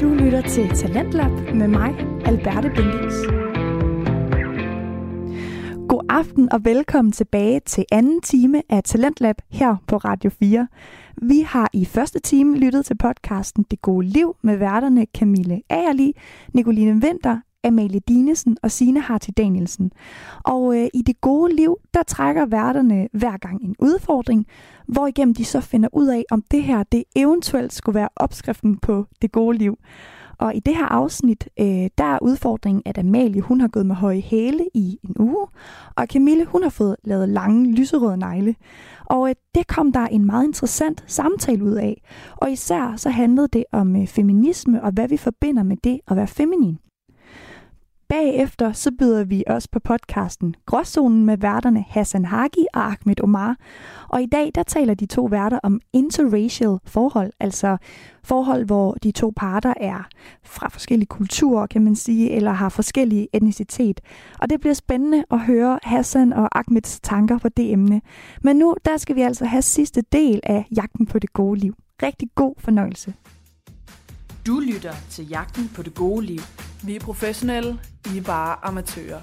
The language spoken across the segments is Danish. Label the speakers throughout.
Speaker 1: Du lytter til Talentlab med mig, Alberte Bendix. God aften og velkommen tilbage til anden time af Talentlab her på Radio 4. Vi har i første time lyttet til podcasten Det Gode Liv med værterne Camille Agerli, Nicoline Vinter, Amalie Dinesen og Sine Harti Danielsen. Og øh, i Det Gode Liv, der trækker værterne hver gang en udfordring, hvor igennem de så finder ud af, om det her det eventuelt skulle være opskriften på Det Gode Liv. Og i det her afsnit, øh, der er udfordringen, at Amalie hun har gået med høje hæle i en uge, og Camille hun har fået lavet lange lyserøde negle. Og øh, det kom der en meget interessant samtale ud af. Og især så handlede det om øh, feminisme og hvad vi forbinder med det at være feminin. Bagefter så byder vi også på podcasten Gråzonen med værterne Hassan Hagi og Ahmed Omar. Og i dag der taler de to værter om interracial forhold, altså forhold, hvor de to parter er fra forskellige kulturer, kan man sige, eller har forskellige etnicitet. Og det bliver spændende at høre Hassan og Ahmeds tanker på det emne. Men nu der skal vi altså have sidste del af Jagten på det gode liv. Rigtig god fornøjelse.
Speaker 2: Du lytter til Jagten på det gode liv.
Speaker 3: Vi er professionelle, I er bare amatører.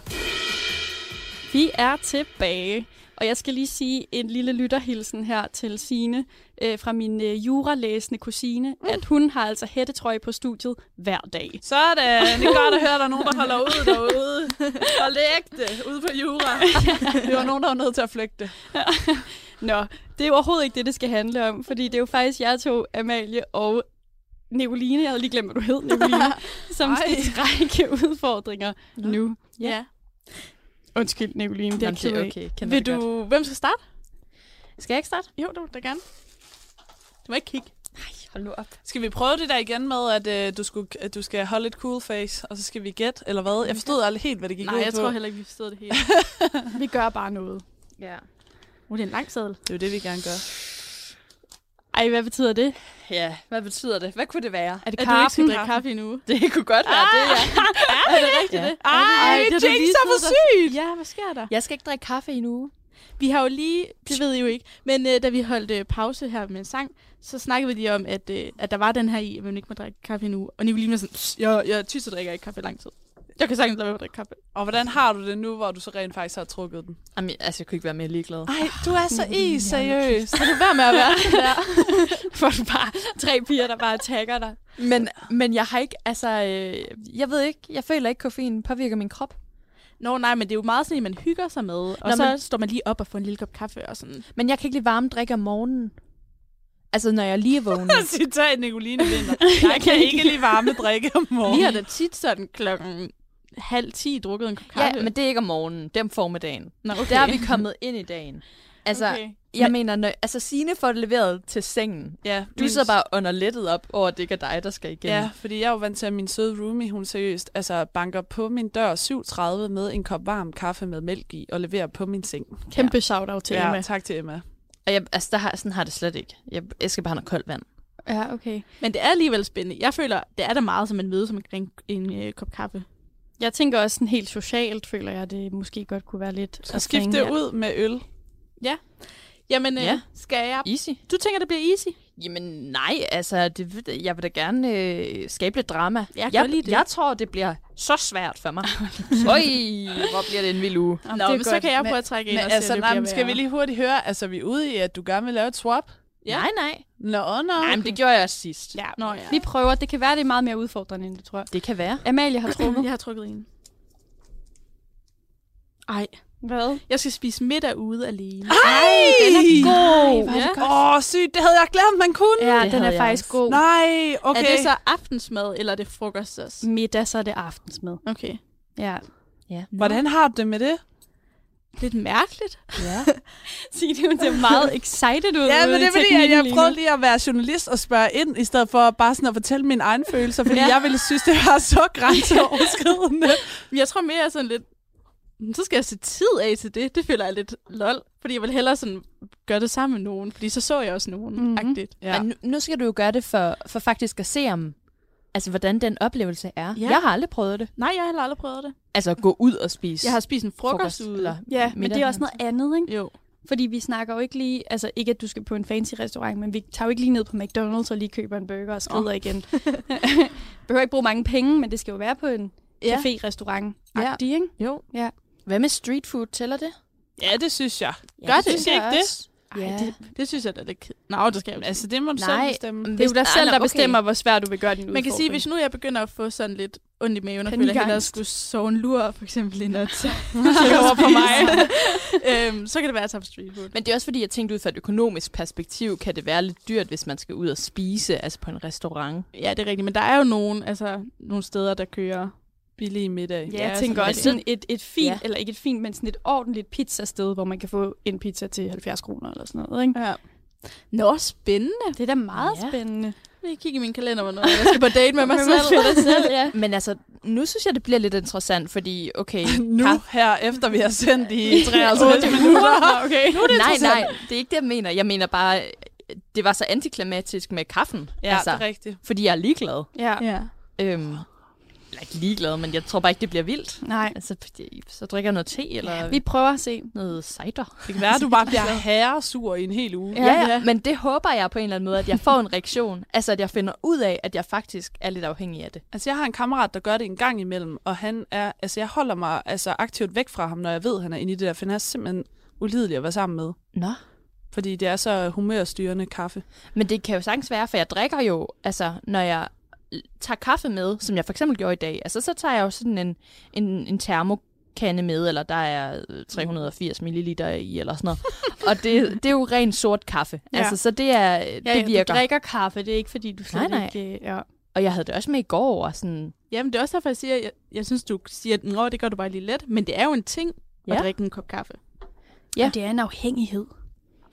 Speaker 4: Vi er tilbage, og jeg skal lige sige en lille lytterhilsen her til Sine øh, fra min øh, juralæsende kusine, mm. at hun har altså hættetrøje på studiet hver dag.
Speaker 3: Sådan, det er godt at høre, at der er nogen, der holder ud derude. Hold det ægte, ude på jura. Det var nogen, der var nødt til at flygte.
Speaker 4: Nå, det er overhovedet ikke det, det skal handle om, fordi det er jo faktisk jer to, Amalie og Nicoline, jeg havde lige glemt, hvad du hed, Nicoline, som
Speaker 3: Ej.
Speaker 4: skal trække udfordringer
Speaker 2: Nå.
Speaker 4: nu.
Speaker 3: Ja.
Speaker 4: Undskyld, Nicoline, det er okay.
Speaker 2: okay. Kender
Speaker 3: Vil
Speaker 2: det godt.
Speaker 3: du, hvem skal starte?
Speaker 2: Skal jeg ikke starte?
Speaker 3: Jo, du da gerne. Du må ikke kigge.
Speaker 2: Hold nu op.
Speaker 3: Skal vi prøve det der igen med, at, øh, du, skulle, at du skal holde et cool face, og så skal vi gætte, eller hvad? Jeg forstod aldrig helt, hvad det gik
Speaker 4: Nej,
Speaker 3: ud
Speaker 4: jeg
Speaker 3: på.
Speaker 4: tror heller ikke, vi forstod det helt. vi gør bare noget.
Speaker 2: Ja.
Speaker 4: Uh, det er en lang sædel.
Speaker 3: Det er jo det, vi gerne gør.
Speaker 4: Ej, hvad betyder det?
Speaker 2: Ja, hvad betyder det? Hvad kunne det være?
Speaker 4: Er det
Speaker 3: At du ikke skal drikke kaffe endnu.
Speaker 2: Det kunne godt være det, ja.
Speaker 4: Er det rigtigt
Speaker 2: Ja.
Speaker 4: det?
Speaker 3: Ej,
Speaker 4: Ej, det
Speaker 3: Jinx
Speaker 4: lige
Speaker 3: er for sygt!
Speaker 4: Ja, hvad sker der?
Speaker 2: Jeg skal ikke drikke kaffe i en uge.
Speaker 5: Vi har jo lige, det ved I jo ikke, men øh, da vi holdt øh, pause her med en sang, så snakkede vi lige om, at, øh, at der var den her i, at man ikke må drikke kaffe endnu. Og Nicoline var sådan, "Psst, jeg, jeg tyser drikker ikke kaffe i lang tid. Jeg kan sagtens lade være med at drikke kaffe.
Speaker 3: Og hvordan har du det nu, hvor du så rent faktisk har trukket den?
Speaker 2: Jamen, altså, jeg kunne ikke være mere ligeglad.
Speaker 3: Ej, du er så i, seriøst.
Speaker 5: Kan du være med at være der?
Speaker 4: Får du bare tre piger, der bare tagger dig.
Speaker 2: Men, men jeg har ikke, altså, øh, jeg ved ikke, jeg føler ikke, koffein påvirker min krop.
Speaker 5: Nå nej, men det er jo meget sådan, at man hygger sig med. Og
Speaker 2: Nå,
Speaker 5: så
Speaker 2: men-
Speaker 5: står man lige op og får en lille kop kaffe og sådan.
Speaker 2: Men jeg kan ikke lide varme drikke om morgenen. Altså, når jeg lige er vågen.
Speaker 3: Citat Nicoline Vinter. Jeg kan ikke lide varme drikke om morgenen.
Speaker 5: Vi har da tit sådan klokken halv ti drukket en kop kaffe.
Speaker 2: ja, men det er ikke om morgenen, det er om formiddagen.
Speaker 5: Nå, okay.
Speaker 2: Der er vi kommet ind i dagen. Altså,
Speaker 3: Okay.
Speaker 2: jeg mener, når, altså Signe får det leveret til sengen.
Speaker 3: Ja,
Speaker 2: Du sidder bare under lettet op over, at det ikke er dig, der skal igennem.
Speaker 3: Ja, fordi jeg er jo vant til, at min søde roomie, hun seriøst altså, banker på min dør 7.30 med en kop varm kaffe med mælk i og leverer på min seng.
Speaker 4: Kæmpe shout-out til
Speaker 3: ja,
Speaker 4: Emma.
Speaker 3: tak til Emma.
Speaker 2: Og jeg, altså, der har, sådan har det slet ikke. Jeg, jeg skal bare have noget koldt vand.
Speaker 4: Ja, okay.
Speaker 5: Men det er alligevel spændende. Jeg føler, det er da meget, som man mødes omkring en øh, kop kaffe.
Speaker 4: Jeg tænker også sådan helt socialt, føler jeg, det måske godt kunne være lidt...
Speaker 3: Så
Speaker 4: at
Speaker 3: skift
Speaker 4: bringe-
Speaker 3: det ud med øl.
Speaker 5: Jamen, øh,
Speaker 2: Ja.
Speaker 5: skal jeg...
Speaker 2: Easy.
Speaker 5: Du tænker, det bliver easy?
Speaker 2: Jamen nej, altså, det, jeg vil da gerne øh, skabe lidt drama.
Speaker 5: Jeg
Speaker 2: jeg,
Speaker 5: det.
Speaker 2: jeg tror, det bliver så svært for mig. Øj, hvor bliver det en vild uge.
Speaker 5: Nå,
Speaker 3: er
Speaker 5: men så
Speaker 3: godt.
Speaker 5: kan jeg prøve at trække ind
Speaker 3: Men
Speaker 5: og se,
Speaker 3: altså,
Speaker 5: det
Speaker 3: nej, skal vi lige hurtigt høre, altså vi er ude i, at du gerne vil lave et swap?
Speaker 5: Ja.
Speaker 2: Nej, nej.
Speaker 3: Nå, nå.
Speaker 2: Nej, men det gjorde jeg sidst.
Speaker 5: Ja, nå ja.
Speaker 4: Vi prøver. Det kan være, det er meget mere udfordrende, end det tror jeg.
Speaker 2: Det kan være.
Speaker 4: Amalie har trukket.
Speaker 5: Jeg har trukket en. Ej,
Speaker 4: Hvad?
Speaker 5: jeg skal spise middag ude alene.
Speaker 3: Ej,
Speaker 4: Den er god.
Speaker 5: Ej, hvor er det
Speaker 3: Åh, oh, sygt, det havde jeg glemt, man kunne.
Speaker 4: Ja,
Speaker 2: Det
Speaker 4: den er faktisk
Speaker 2: også.
Speaker 4: god.
Speaker 3: Nej, okay.
Speaker 5: Er det så aftensmad, eller er det frokost også?
Speaker 4: Middag, så er det aftensmad.
Speaker 5: Okay.
Speaker 4: Ja.
Speaker 2: Ja.
Speaker 3: Hvordan har du det med det?
Speaker 5: Lidt mærkeligt.
Speaker 2: ja.
Speaker 4: Signe, hun ser meget excited ud.
Speaker 3: Ja, men det er fordi, at jeg prøvede lige at være journalist og spørge ind, i stedet for bare sådan at fortælle mine egne følelser, fordi ja. jeg ville synes, det var så grænseoverskridende.
Speaker 5: Jeg tror mere sådan lidt, "Hmm, så skal jeg se tid af til det. Det føler jeg lidt lol. Fordi jeg vil hellere sådan gøre det sammen med nogen. Fordi så så jeg også nogen.
Speaker 4: Mhm.
Speaker 5: Mm-hmm.
Speaker 3: Ja.
Speaker 2: Men nu, nu skal du jo gøre det for, for faktisk at se om, altså hvordan den oplevelse er.
Speaker 5: Ja.
Speaker 2: Jeg har aldrig prøvet det.
Speaker 5: Nej, jeg har heller aldrig prøvet det.
Speaker 2: Altså at gå ud og spise.
Speaker 5: Jeg har spist en frokost,
Speaker 2: Frokost,
Speaker 5: ude.
Speaker 2: eller-
Speaker 4: Ja, men det er også noget andet, ikke?
Speaker 5: Jo.
Speaker 4: Fordi vi snakker jo ikke lige, altså ikke at du skal på en fancy restaurant, men vi tager jo ikke lige ned på McDonald's og lige køber en burger og skrider oh. igen. Behøver ikke bruge mange penge, men det skal jo være på en
Speaker 5: Ja.
Speaker 4: café-restaurant.
Speaker 5: Ja.
Speaker 4: ikke?
Speaker 5: Jo.
Speaker 2: Hvad med street food? Tæller det?
Speaker 3: Ja, det synes jeg.
Speaker 5: Gør det?
Speaker 3: Synes jeg ikke det?
Speaker 2: også.
Speaker 5: Ej,
Speaker 2: Ja.
Speaker 5: det, det synes jeg da er lidt ked- Nå, det skal jeg
Speaker 3: Altså, det må du
Speaker 2: Nej,
Speaker 3: selv bestemme.
Speaker 4: Det er jo dig selv, der
Speaker 2: okay.
Speaker 4: bestemmer, hvor svært du vil gøre din
Speaker 5: Man kan sige,
Speaker 4: udfordring.
Speaker 5: hvis nu jeg begynder at få sådan lidt ondt i maven, og føler, at jeg hellere skulle sove en lur, for eksempel, end at
Speaker 4: over på mig.
Speaker 5: øhm, så kan det være at tage på street food.
Speaker 2: Men det er også fordi, jeg tænkte ud fra et økonomisk perspektiv, kan det være lidt dyrt, hvis man skal ud og spise, altså på en restaurant.
Speaker 5: Ja, det er rigtigt, men der er jo nogen, altså, nogle steder, der kører.
Speaker 3: Billig middag.
Speaker 4: Ja, jeg
Speaker 5: Ja,
Speaker 4: tænker også sådan et, et fint,
Speaker 2: Ja.
Speaker 4: eller ikke et fint, men sådan et ordentligt pizzasted, hvor man kan få en pizza til 70 kroner eller sådan noget. Ikke?
Speaker 5: Ja. Nå, spændende.
Speaker 4: Det er da meget
Speaker 2: Ja.
Speaker 4: spændende.
Speaker 5: Jeg kigger i min kalender, hvornår jeg skal på date med mig
Speaker 4: Med
Speaker 5: selv.
Speaker 4: mig selv, ja.
Speaker 2: Men altså, nu synes jeg, det bliver lidt interessant, fordi, okay...
Speaker 3: Nu,
Speaker 2: kaffe-
Speaker 3: her, efter vi har sendt i 53 minutter.
Speaker 4: okay.
Speaker 3: Nu er det
Speaker 2: nej, nej, det er ikke det, jeg mener. Jeg mener bare, det var så antiklimatisk med kaffen.
Speaker 3: Ja,
Speaker 2: altså,
Speaker 3: det er rigtigt.
Speaker 2: fordi jeg er ligeglad.
Speaker 4: Ja.
Speaker 5: Ja.
Speaker 2: Øhm, ikke ligeglad, men jeg tror bare ikke, det bliver vildt.
Speaker 4: Nej.
Speaker 2: Altså, så drikker jeg noget te, eller
Speaker 4: Ja, vi prøver at se.
Speaker 2: noget cider.
Speaker 3: Det kan være, du bare bliver herresur i en hel uge.
Speaker 2: Ja, ja,
Speaker 5: ja.
Speaker 2: men det håber jeg på en eller anden måde, at jeg får en reaktion. altså, at jeg finder ud af, at jeg faktisk er lidt afhængig af det.
Speaker 3: Altså, jeg har en kammerat, der gør det en gang imellem, og han er, altså, jeg holder mig altså, aktivt væk fra ham, når jeg ved, at han er inde i det der, for han er simpelthen ulidelig at være sammen med.
Speaker 2: Nå.
Speaker 3: Fordi det er så humørstyrende kaffe.
Speaker 2: Men det kan jo sagtens være, for jeg drikker jo, altså, når jeg tager kaffe med, som jeg for eksempel gjorde i dag, altså, så tager jeg jo sådan en, en, en termokande med, eller der er øh, 380 ml i, eller sådan noget. og det, det er jo ren sort kaffe. Ja. Altså, så det, er,
Speaker 4: Ja,
Speaker 2: det
Speaker 4: ja,
Speaker 2: virker.
Speaker 4: Du drikker kaffe, det er ikke fordi, du slet
Speaker 2: Nej, nej.
Speaker 4: ikke... øh, Ja.
Speaker 2: Og jeg havde det også med i går, og sådan,
Speaker 5: Jamen, det er også derfor, jeg siger, jeg, jeg synes, du siger, at det gør du bare lige let. Men det er jo en ting
Speaker 2: Ja.
Speaker 5: at drikke en kop kaffe.
Speaker 2: Ja.
Speaker 4: Og det er en afhængighed.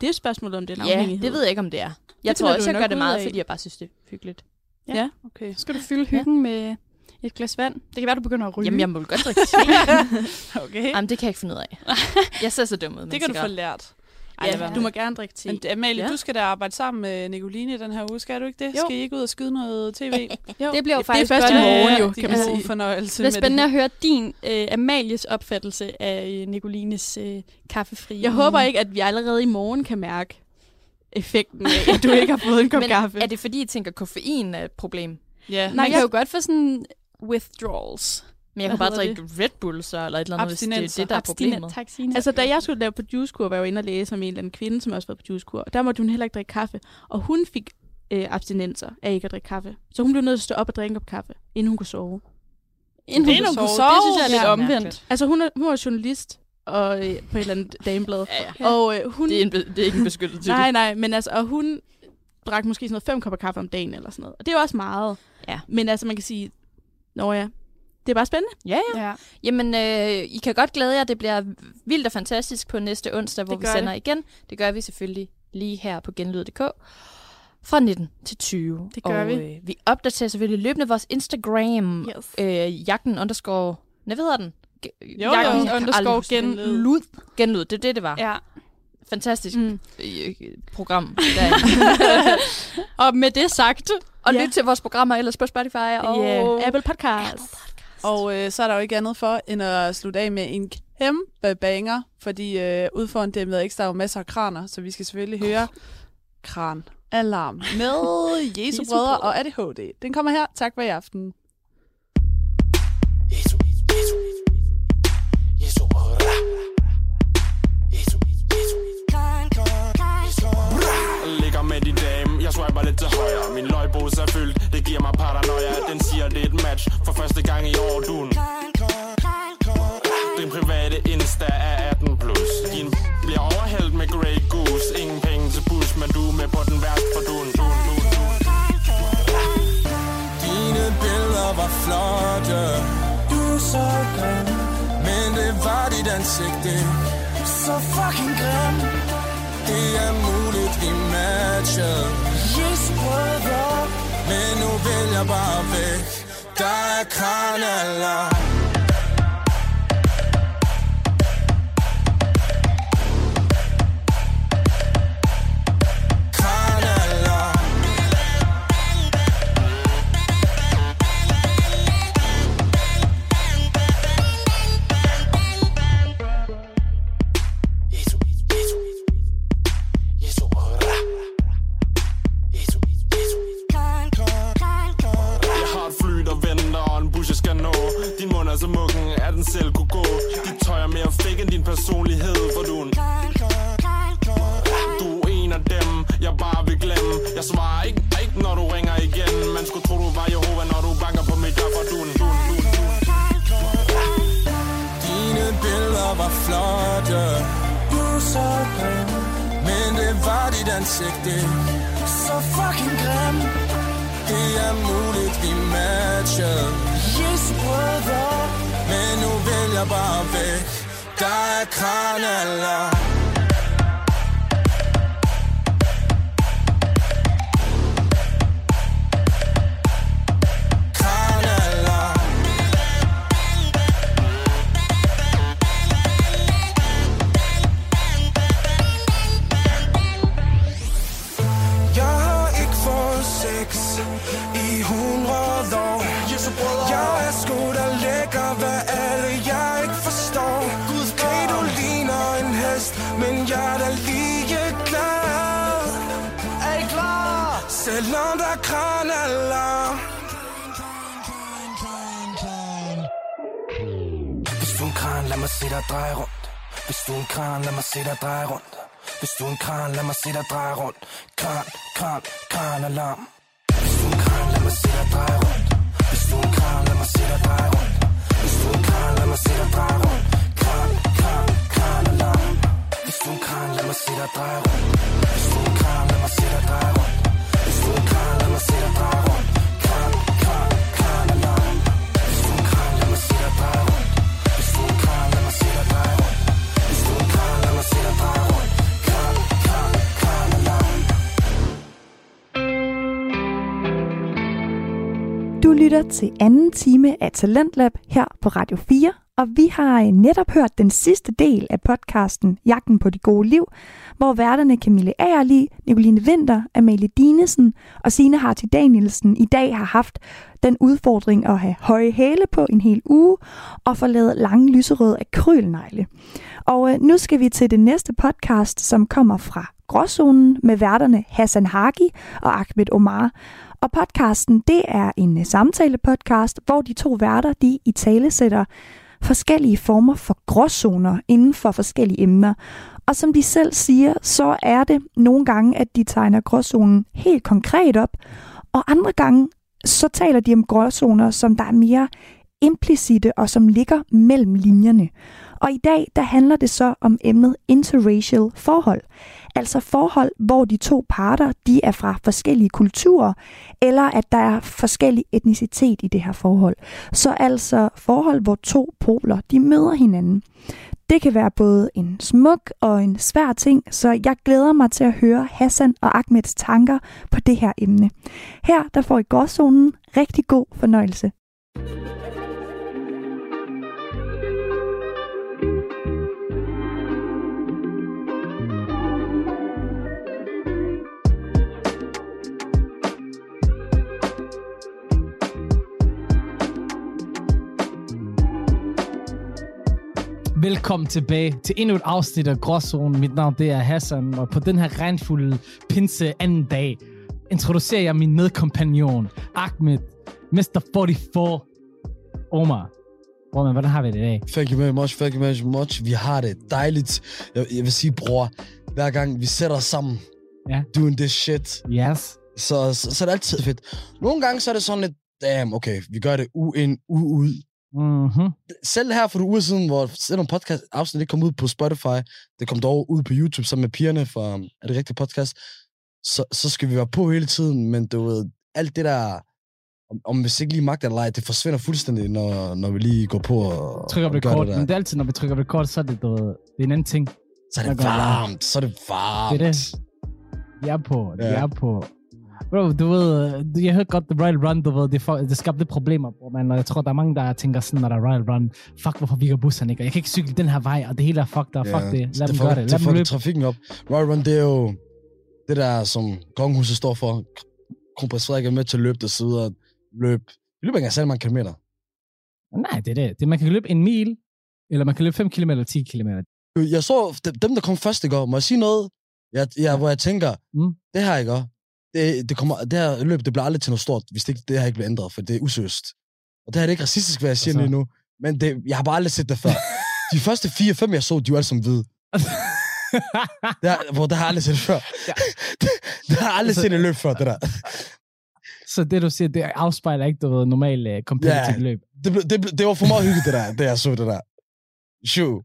Speaker 5: Det er jo spørgsmålet, om det er en
Speaker 2: ja,
Speaker 5: afhængighed.
Speaker 2: det ved jeg ikke, om det er. Jeg
Speaker 5: Det
Speaker 2: tror også, jeg gør det meget,
Speaker 5: af.
Speaker 2: fordi jeg bare synes, det er hyggeligt.
Speaker 5: Ja.
Speaker 3: Okay.
Speaker 4: Så skal du fylde hyggen med et glas vand. Det kan være, du begynder at ryge.
Speaker 2: Jamen, jeg må godt drikke te.
Speaker 3: okay.
Speaker 2: Jamen, det kan jeg ikke finde ud af. Jeg ser så dum ud
Speaker 3: Det kan du få lært.
Speaker 5: Ej, ja, du må gerne drikke te.
Speaker 3: Men Amalie,
Speaker 2: Ja.
Speaker 3: du skal da arbejde sammen med Nicoline den her uge, skal du ikke det?
Speaker 5: Jo.
Speaker 3: Skal I ikke ud og skyde noget tv?
Speaker 5: jo.
Speaker 4: Det bliver jo
Speaker 5: det er
Speaker 4: faktisk
Speaker 5: først i morgen, jo, kan man sige.
Speaker 3: god fornøjelse
Speaker 4: Det er spændende
Speaker 3: det.
Speaker 4: at høre din, øh, Amalies opfattelse af øh, Nicolines øh, kaffefri.
Speaker 5: Jeg håber ikke, at vi allerede i morgen kan mærke effekten af, at du ikke har fået en kop
Speaker 2: Men
Speaker 5: kaffe.
Speaker 2: er det fordi, I tænker, at koffein er et problem?
Speaker 3: Ja.
Speaker 4: Man
Speaker 5: Nej,
Speaker 4: kan
Speaker 5: jeg-
Speaker 4: jo godt få sådan withdrawals.
Speaker 2: Men jeg
Speaker 4: Hvad
Speaker 2: kan bare drikke Red Bull så, eller et eller andet, hvis det er det, der er
Speaker 4: Abstinent.
Speaker 2: problemet.
Speaker 4: Tak, Signe.
Speaker 5: Altså, da jeg skulle lave på juicekur, var jeg jo inde og læse om en eller anden kvinde, som også var på juicekur. Der måtte hun heller ikke drikke kaffe. Og hun fik øh, abstinenser af ikke at drikke kaffe. Så hun blev nødt til at stå op og drikke en kop kaffe, inden hun kunne sove.
Speaker 4: Inden
Speaker 3: Inden hun kunne
Speaker 4: Det
Speaker 3: sove.
Speaker 4: synes jeg er lidt
Speaker 2: Ja.
Speaker 4: omvendt.
Speaker 5: Altså, hun er, hun var journalist og, øh, på et eller andet dameblad.
Speaker 2: Ja, ja.
Speaker 5: Og øh, hun...
Speaker 2: Det, er en, be- det er ikke en beskyttet titel.
Speaker 5: Nej, nej, men altså, og hun drak måske sådan noget fem kopper kaffe om dagen eller sådan noget. Og det er jo også meget.
Speaker 2: Ja.
Speaker 5: Men altså, man kan sige, nå ja, det er bare spændende.
Speaker 2: Ja, ja.
Speaker 4: Ja.
Speaker 2: Jamen, øh, I kan godt glæde jer. Det bliver vildt og fantastisk på næste onsdag, hvor
Speaker 5: Det
Speaker 2: vi sender igen. Det gør vi selvfølgelig lige her på genlyd.dk. Fra 19 til 20.
Speaker 4: Det gør
Speaker 2: og,
Speaker 4: vi.
Speaker 2: Øh, vi opdaterer selvfølgelig løbende vores Instagram.
Speaker 5: Yes.
Speaker 2: Øh, jagten underscore... Hvad hedder den?
Speaker 3: Jo,
Speaker 2: Jagten
Speaker 3: jo.
Speaker 2: den.
Speaker 3: genlyd.
Speaker 2: Lyd. Genlyd, det er det, det var.
Speaker 4: ja.
Speaker 2: Fantastisk
Speaker 5: Mm.
Speaker 2: øh, program.
Speaker 4: Og med det sagt,
Speaker 2: og
Speaker 5: Ja.
Speaker 2: lyt til vores programmer ellers på Spotify og
Speaker 5: Yeah. Apple Podcast.
Speaker 3: Og øh, så er der jo ikke andet for, end at slutte af med en kæmpe banger, fordi øh, ude foran det med ekstra er jo masser af kraner, så vi skal selvfølgelig høre Kran Alarm med Jesu
Speaker 4: Jesu
Speaker 3: Brødre
Speaker 4: Brødre.
Speaker 3: og ADHD. Den kommer her. Tak for i aften.
Speaker 6: Mig lidt til højre. Min løgpose er fyldt, det giver mig paranoia. Den siger det er et match, for første gang i år du Din private Insta er 18 plus. Din bliver overhældt med Grey Goose. Ingen penge til bus, men du er med på den værst for dun, dun, dun, dun. Dine billeder var flotte. Du så grim. Men det var dit ansigt. Så fucking grim. Det er muligt vi matcher Jesu brødre Men nu vil jeg bare væk. Der er kranalarm ansigtet. Så fucking grim. Det er muligt, vi matcher. Jesu brødre Men nu vil jeg bare væk. Der er kranalarm kranalarm dig dreje rundt. Hvis du er en kran, lad mig se dig dreje rundt. Hvis du er en kran, lad mig se dig dreje rundt. Kran, kran, kran alarm. Hvis du er en kran, lad mig se dig dreje rundt. Hvis du er en kran, lad mig se dig dreje rundt. Hvis du er en kran, lad mig se dig dreje rundt. Kran, kran, kran alarm. Hvis du er en kran, lad mig se dig dreje rundt. Hvis du er en kran, lad mig se dig dreje rundt. Hvis du er en kran, lad mig se dig dreje rundt. Mig se dig rundt Du
Speaker 1: lytter til anden time af Talentlab her på Radio 4, og vi har netop hørt den sidste del af podcasten Jagten på det gode liv, hvor værterne Camille Agerli, Nicoline Vinter, Amalie Dinesen og Signe Harti Danielsen i dag har haft den udfordring at have høje hæle på en hel uge og få lavet lange lyserøde akrylnegle. Og øh, nu skal vi til det næste podcast, som kommer fra Gråzonen med værterne Hassan Hagi og Ahmed Omar. Og podcasten, det er en øh, samtale-podcast, hvor de to værter, de i tale sætter forskellige former for gråzoner inden for forskellige emner. Og som de selv siger, så er det nogle gange, at de tegner gråzonen helt konkret op, og andre gange, så taler de om gråzoner, som der er mere implicite og som ligger mellem linjerne. Og i dag, der handler det så om emnet interracial forhold. Altså forhold, hvor de to parter, de er fra forskellige kulturer, eller at der er forskellig etnicitet i det her forhold. Så altså forhold, hvor to poler, de møder hinanden. Det kan være både en smuk og en svær ting, så jeg glæder mig til at høre Hassan og Ahmeds tanker på det her emne. Her der får I gårdzonen rigtig god fornøjelse.
Speaker 7: Velkommen tilbage til endnu et afsnit af Gråzone. Mit navn det er Hassan, og på den her regnfulde pinse anden dag introducerer jeg min medkompagnon, Ahmed, Mr. 44, Omar. Omar, hvordan har vi det i dag?
Speaker 8: Thank you very much, thank you very much. Vi har det dejligt. Jeg, jeg vil sige, bror, hver gang vi sætter os sammen,
Speaker 7: Ja.
Speaker 8: doing this shit,
Speaker 7: Yes.
Speaker 8: så, så, så er det altid fedt. Nogle gange så er det sådan lidt, damn, okay, vi gør det u ind, u ud.
Speaker 7: Mm-hmm.
Speaker 8: Selv her for nogle uger siden, hvor selvom podcast afsnit ikke kom ud på Spotify, det kom dog ud på YouTube sammen med pigerne fra Er det rigtige podcast, så, så skal vi være på hele tiden, men du ved, alt det der, om, om hvis ikke lige magter eller ej, det forsvinder fuldstændig, når, når vi lige går på og,
Speaker 7: Trykker record,
Speaker 8: det
Speaker 7: men
Speaker 8: der.
Speaker 7: det er altid, når vi trykker record, så er det, du ved, det er en anden ting.
Speaker 8: Så er det varmt, så er det varmt.
Speaker 7: Det er det. De er på, de
Speaker 8: Ja.
Speaker 7: er på. Bro, du ved, du- jeg hørte godt The Royal Run, du ved, det, for, det skabte problemer, bro, man, og jeg tror, der er mange, der tænker sådan, når der er Royal Run, fuck, hvorfor virker busserne ikke, og jeg kan ikke cykle den her vej, og det hele er fucked up, fuck det, lad dem
Speaker 8: får-
Speaker 7: gøre det, lad
Speaker 8: det
Speaker 7: dem
Speaker 8: får
Speaker 7: løbe.
Speaker 8: trafikken op. Royal Run, det er jo det der, som kongehuset står for. Kronprins Frederik er med til at løbe det, så videre. Løb. Vi løber ikke engang særlig mange kilometer.
Speaker 7: Nej, det er det. det. Man kan løbe en mil, eller man kan løbe 5 km eller 10 km.
Speaker 8: Jeg så de- dem, der kom først i går. Må jeg sige noget? Jeg, jeg, hvor jeg tænker,
Speaker 7: Mm.
Speaker 8: det her ikke det, det, kommer, det her løb, det bliver aldrig til noget stort, hvis det, ikke, det her ikke bliver ændret, for det er usøst. Og det her er ikke racistisk, hvad jeg siger
Speaker 7: Altså.
Speaker 8: lige nu. Men det, jeg har bare aldrig set det før. De første fire, fem, jeg så, de var alle sammen hvide. Det har, hvor det har aldrig set før.
Speaker 7: Ja.
Speaker 8: det, det har aldrig set et løb før, det der.
Speaker 7: Så det, du siger, det afspejler ikke, du ved, normal uh, competitive
Speaker 8: Ja.
Speaker 7: løb.
Speaker 8: Det, blev- det, blev- det var for meget hyggeligt, det der, det jeg så det der. Shoo.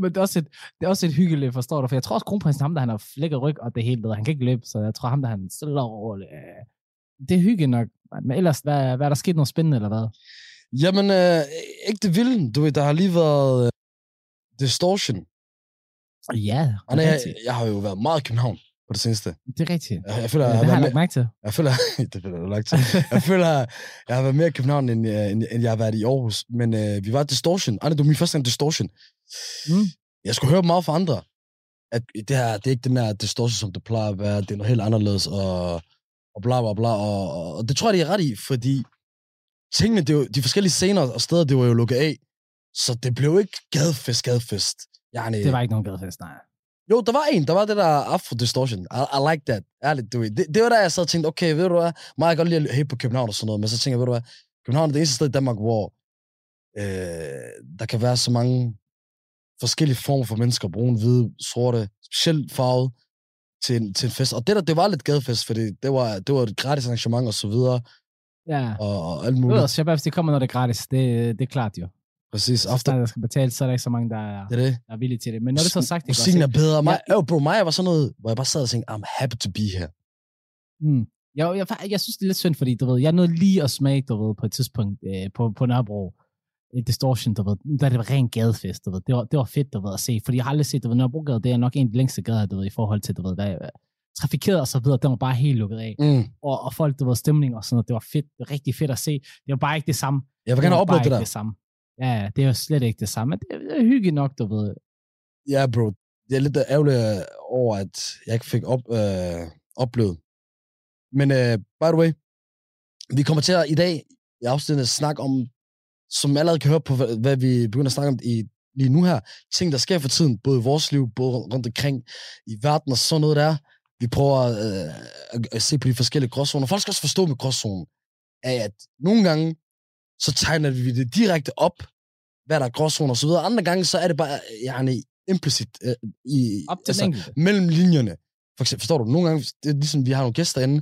Speaker 7: Men det er, også et, det er også et hyggeligt, forstår du? For jeg tror også, kronprinsen, ham der han har flækket ryg, og det hele, ved, han kan ikke løbe, så jeg tror ham der han stille og roligt. øh, Det er hyggeligt nok. Men ellers, hvad, hvad er der sket noget spændende, eller hvad?
Speaker 8: Jamen, øh, ikke det vilde. Du ved, der har lige været øh, Distortion.
Speaker 7: Ja, det er
Speaker 8: jeg, jeg har jo været meget i København på det seneste.
Speaker 7: Det er rigtigt.
Speaker 8: Jeg, jeg føler,
Speaker 7: Ja,
Speaker 8: jeg,
Speaker 7: det
Speaker 8: har
Speaker 7: har jeg lagt mærke til.
Speaker 8: jeg føler, det føler du lagt til. Jeg føler, jeg har været mere i København, end, øh, end, end jeg har været i Aarhus. Men øh, vi var Distortion. Ej, det var min første gang Distortion.
Speaker 7: Mm.
Speaker 8: Jeg skulle høre meget fra andre, at det her, det er ikke den her Distortion, som det plejer at være. Det er noget helt anderledes, og, og bla bla bla. Og, og, og det tror jeg, de er ret i, fordi tingene, det er jo, de forskellige scener og steder, det var jo lukket af. Så det blev ikke gadefest, gadefest. Yani,
Speaker 7: Det var ikke nogen gadefest, nej.
Speaker 8: Jo, der var en. Der var det der Afro Distortion. I, I like that. Ærligt, du ved. Det, det var der, jeg sad og tænkte, okay, ved du hvad? Meget jeg godt lide at hate på København og sådan noget, men så tænker jeg, ved du hvad? København er det eneste sted i Danmark, hvor øh, der kan være så mange forskellige former for mennesker. Brune, hvide, sorte, specielt farvet til en, til en fest. Og det der, det var lidt gadefest, fordi det var, det var et gratis arrangement og så videre,
Speaker 7: Ja.
Speaker 8: og, og alt
Speaker 7: Du ved,
Speaker 8: muligt.
Speaker 7: Shabab, de kommer, når det er gratis. Det, det er klart jo.
Speaker 8: Præcis.
Speaker 7: Så snart der skal betales, så er der ikke så mange, der er,
Speaker 8: det er det.
Speaker 7: der er villige til det. Men når det så er sagt, det
Speaker 8: Musikken er bedre. Mig,
Speaker 7: Ja.
Speaker 8: bro, mig var sådan noget, hvor jeg bare sad og tænkte, I'm happy to be here.
Speaker 7: Mm. Jeg, jeg, jeg synes, det er lidt synd, fordi du ved, jeg nåede lige at smage, du ved, på et tidspunkt øh, på, på Nørrebro, Distortion, du ved, der det var ren gadefest, du ved. Det var, det var fedt, du ved, at se, fordi jeg har aldrig set, du ved, Nørrebrogade, det er nok en af de længste gader, du ved, i forhold til, du ved, hvad, trafikeret og så videre, den var bare helt lukket af.
Speaker 8: Mm.
Speaker 7: Og, og folk, du ved, stemning og sådan noget, det var fedt, det var rigtig fedt at se. Det var bare ikke det samme.
Speaker 8: Jeg vil gerne
Speaker 7: var
Speaker 8: oplevet det der.
Speaker 7: det samme. Ja, det er jo slet ikke det samme. Det det, det er hyggeligt nok, du ved.
Speaker 8: Ja, bro. Det er lidt ærgerligt øh, over, at jeg ikke fik op, øh, oplevet. Men øh, by the way, vi kommer til at i dag i afsnittet snakke om, som man allerede kan høre på, hvad, hvad vi begynder at snakke om i, lige nu her, ting, der sker for tiden, både i vores liv, både rundt omkring i verden og sådan noget der. Vi prøver øh, at, at se på de forskellige gråzoner. Folk skal også forstå med gråzonen, at nogle gange, så tegner vi det direkte op, hvad der er gråzoner og så videre. Andre gange, så er det bare, yani, implicit øh, i,
Speaker 7: Op til altså, enkelte.
Speaker 8: mellem linjerne. For eksempel, forstår du, nogle gange, det er ligesom, vi har nogle gæster inde,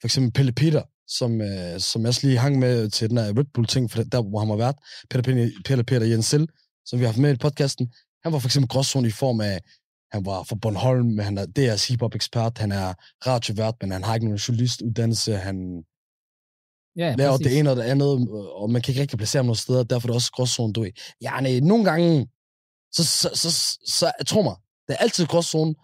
Speaker 8: for eksempel Pelle Peter, som, øh, som jeg også lige hang med til den her Red Bull-ting, for der, hvor han været. Peter, Pelle, Pelle Peter Jensel, som vi har haft med i podcasten. Han var for eksempel gråzone i form af, han var fra Bornholm, men han er DR's hiphop-ekspert, han er radiovært, men han har ikke nogen journalistuddannelse, han
Speaker 7: Ja,
Speaker 8: laver
Speaker 7: præcis.
Speaker 8: det ene og det andet, og man kan ikke rigtig placere ham nogle steder, derfor er det også gråzone, du ved. Ja, nej, nogle gange, så, så, så, så, så tro mig, det er altid gråzone,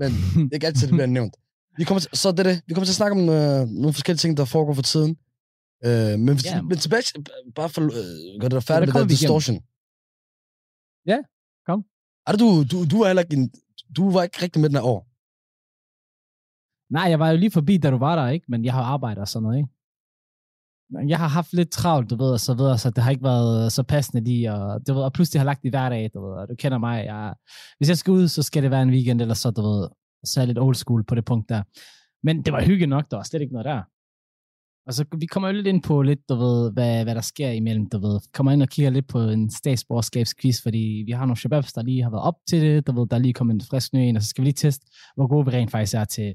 Speaker 8: men det er ikke altid, det bliver nævnt. Vi kommer til, så er det det. Vi kommer til at snakke om øh, nogle forskellige ting, der foregår for tiden. Øh, men,
Speaker 7: Ja.
Speaker 8: men tilbage, til- bare for øh, gør det der færdigt
Speaker 7: det
Speaker 8: med det
Speaker 7: vi
Speaker 8: der
Speaker 7: igennem.
Speaker 8: distortion.
Speaker 7: Ja, kom.
Speaker 8: Er det du, du, du var heller ikke en, du var ikke rigtig med den her år.
Speaker 7: Nej, jeg var jo lige forbi, da du var der, ikke? Men jeg har arbejdet og sådan noget, ikke? Jeg har haft lidt travlt, du ved, og så videre, så det har ikke været så passende lige, og, du ved, og pludselig har lagt i hverdag, du ved, og du kender mig, jeg, hvis jeg skal ud, så skal det være en weekend, eller så, du ved, så er jeg lidt old school på det punkt der. Men det var hygge nok, der var slet ikke noget der. Og så vi kommer jo lidt ind på lidt, du ved, hvad, hvad der sker imellem, du ved. Kommer ind og kigger lidt på en statsborgerskabsquiz, fordi vi har nogle shababs, der lige har været op til det, du ved, der er lige kommet en frisk ny ind, og så skal vi lige teste, hvor gode vi rent faktisk er til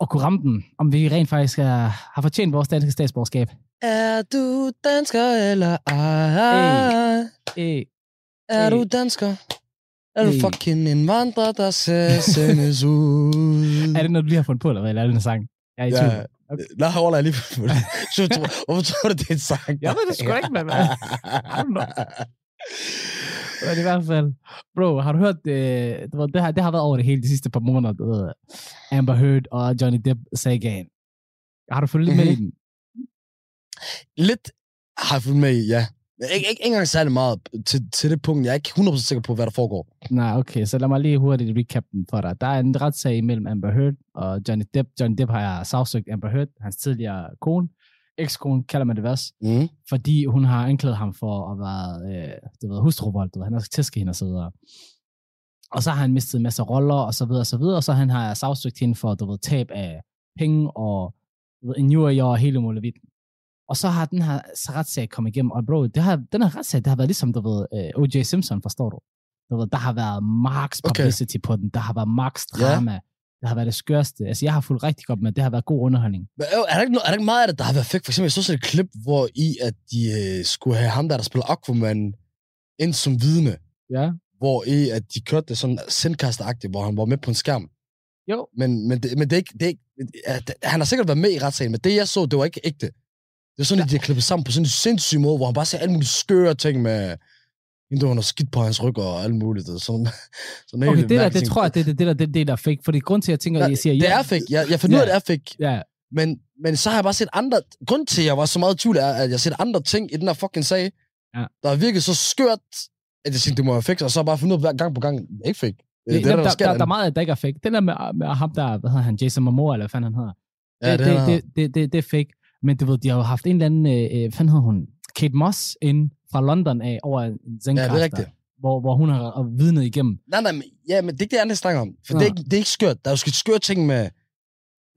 Speaker 7: at kunne ramme den, om vi rent faktisk er, har fortjent vores danske statsborgerskab.
Speaker 8: Er du dansker eller ej?
Speaker 7: Øh,
Speaker 8: Er
Speaker 7: Hey.
Speaker 8: du dansker? Er du
Speaker 7: Hey.
Speaker 8: fucking indvandrer, der skal sendes ud?
Speaker 7: er det noget, du lige har fundet på, eller hvad? Eller er det en sang? Jeg er i
Speaker 8: Ja.
Speaker 7: tvivl.
Speaker 8: Okay. Nej, holder jeg lige på det. Hvorfor tror du, det er en sang?
Speaker 7: Jeg ved det sgu ikke, mand. I don't know. Men i hvert fald, bro, har du hørt, øh, ved, det, har, det har været over det hele de sidste par måneder, du ved, Amber Heard og Johnny Depp sagaen. Har du fulgt lidt med i
Speaker 8: Mhm.
Speaker 7: den?
Speaker 8: Lidt har jeg fulgt med i, ja. Ikke, ikke, ikke engang særlig meget til, til det punkt. Jeg er ikke 100% sikker på, hvad der foregår.
Speaker 7: Nej, okay, så lad mig lige hurtigt recap den for dig. Der er en retssag mellem Amber Heard og Johnny Depp. Johnny Depp har sagsøgt Amber Heard, hans tidligere kone. Ekskone kalder man det også.
Speaker 8: Mm.
Speaker 7: fordi hun har anklaget ham for at være, øh, du ved, hustruvold, du ved, han har tæsket hende og så videre. Og så har han mistet en masse roller, og så videre, og så videre, og så han har sagsøgt hende for, du ved, tab af penge og du ved, injurier og hele muligheden. Og så har den her retssag kommet igennem, og bro, det har, den her retssag, det har været ligesom, du ved, uh, O.J. Simpson, forstår du? du ved, der har været max publicity okay. på den, der har været max drama, ja. det har været det skørste. Altså, jeg har fulgt rigtig godt med, det har været god underholdning.
Speaker 8: Men øh, er der, ikke, er der ikke meget af det, der har været fedt? For eksempel, jeg så sådan et klip, hvor i, at de øh, skulle have ham der, der spiller Aquaman, ind som vidne.
Speaker 7: Ja.
Speaker 8: Hvor i, at de kørte det sådan sendkasteragtigt, hvor han var med på en skærm.
Speaker 7: Jo.
Speaker 8: Men, men, det, men det er ikke... Det er ikke det, han har sikkert været med i retssagen, men det, jeg så, det var ikke ægte. Det var sådan, at de har klippet sammen på sådan en sindssyg måde, hvor han bare siger alle mulige skøre ting med... Der var noget skidt på hans ryg og alt muligt. og Sådan, sådan
Speaker 7: Okay, det der, det tror jeg, det, det, det, der, det, det der er fake, fordi grund til, at jeg tænker, at jeg siger,
Speaker 8: det
Speaker 7: ja,
Speaker 8: er fake. Jeg, jeg finder ud af,
Speaker 7: Ja.
Speaker 8: det er fake.
Speaker 7: Ja,
Speaker 8: Men, men så har jeg bare set andre... Grund til, at jeg var så meget i tvivl, er, at jeg har set andre ting i den her fucking sag,
Speaker 7: Ja.
Speaker 8: der har virket så skørt, at jeg tænkte, det må være fake, og så har jeg bare fundet ud af gang på gang, det er ikke fake. Det,
Speaker 7: det,
Speaker 8: det, er
Speaker 7: der,
Speaker 8: der, der,
Speaker 7: der, er meget, der ikke er fake. Den der med, med ham der, hvad hedder han, Jason Momoa, eller hvad fanden han hedder.
Speaker 8: Ja,
Speaker 7: det,
Speaker 8: det,
Speaker 7: det,
Speaker 8: er
Speaker 7: det, det, det, det, er fake. Men du ved, de har jo haft en eller anden, øh, øh, hvad fanden hedder hun, Kate Moss ind fra London af over en
Speaker 8: Ja,
Speaker 7: Zencaster,
Speaker 8: det er rigtigt.
Speaker 7: hvor, hvor hun har vidnet igennem.
Speaker 8: Nej, nej, men, ja, men det er ikke det andet, jeg snakker om. For det er, ikke, det er ikke skørt. Der er jo sket skøre ting med...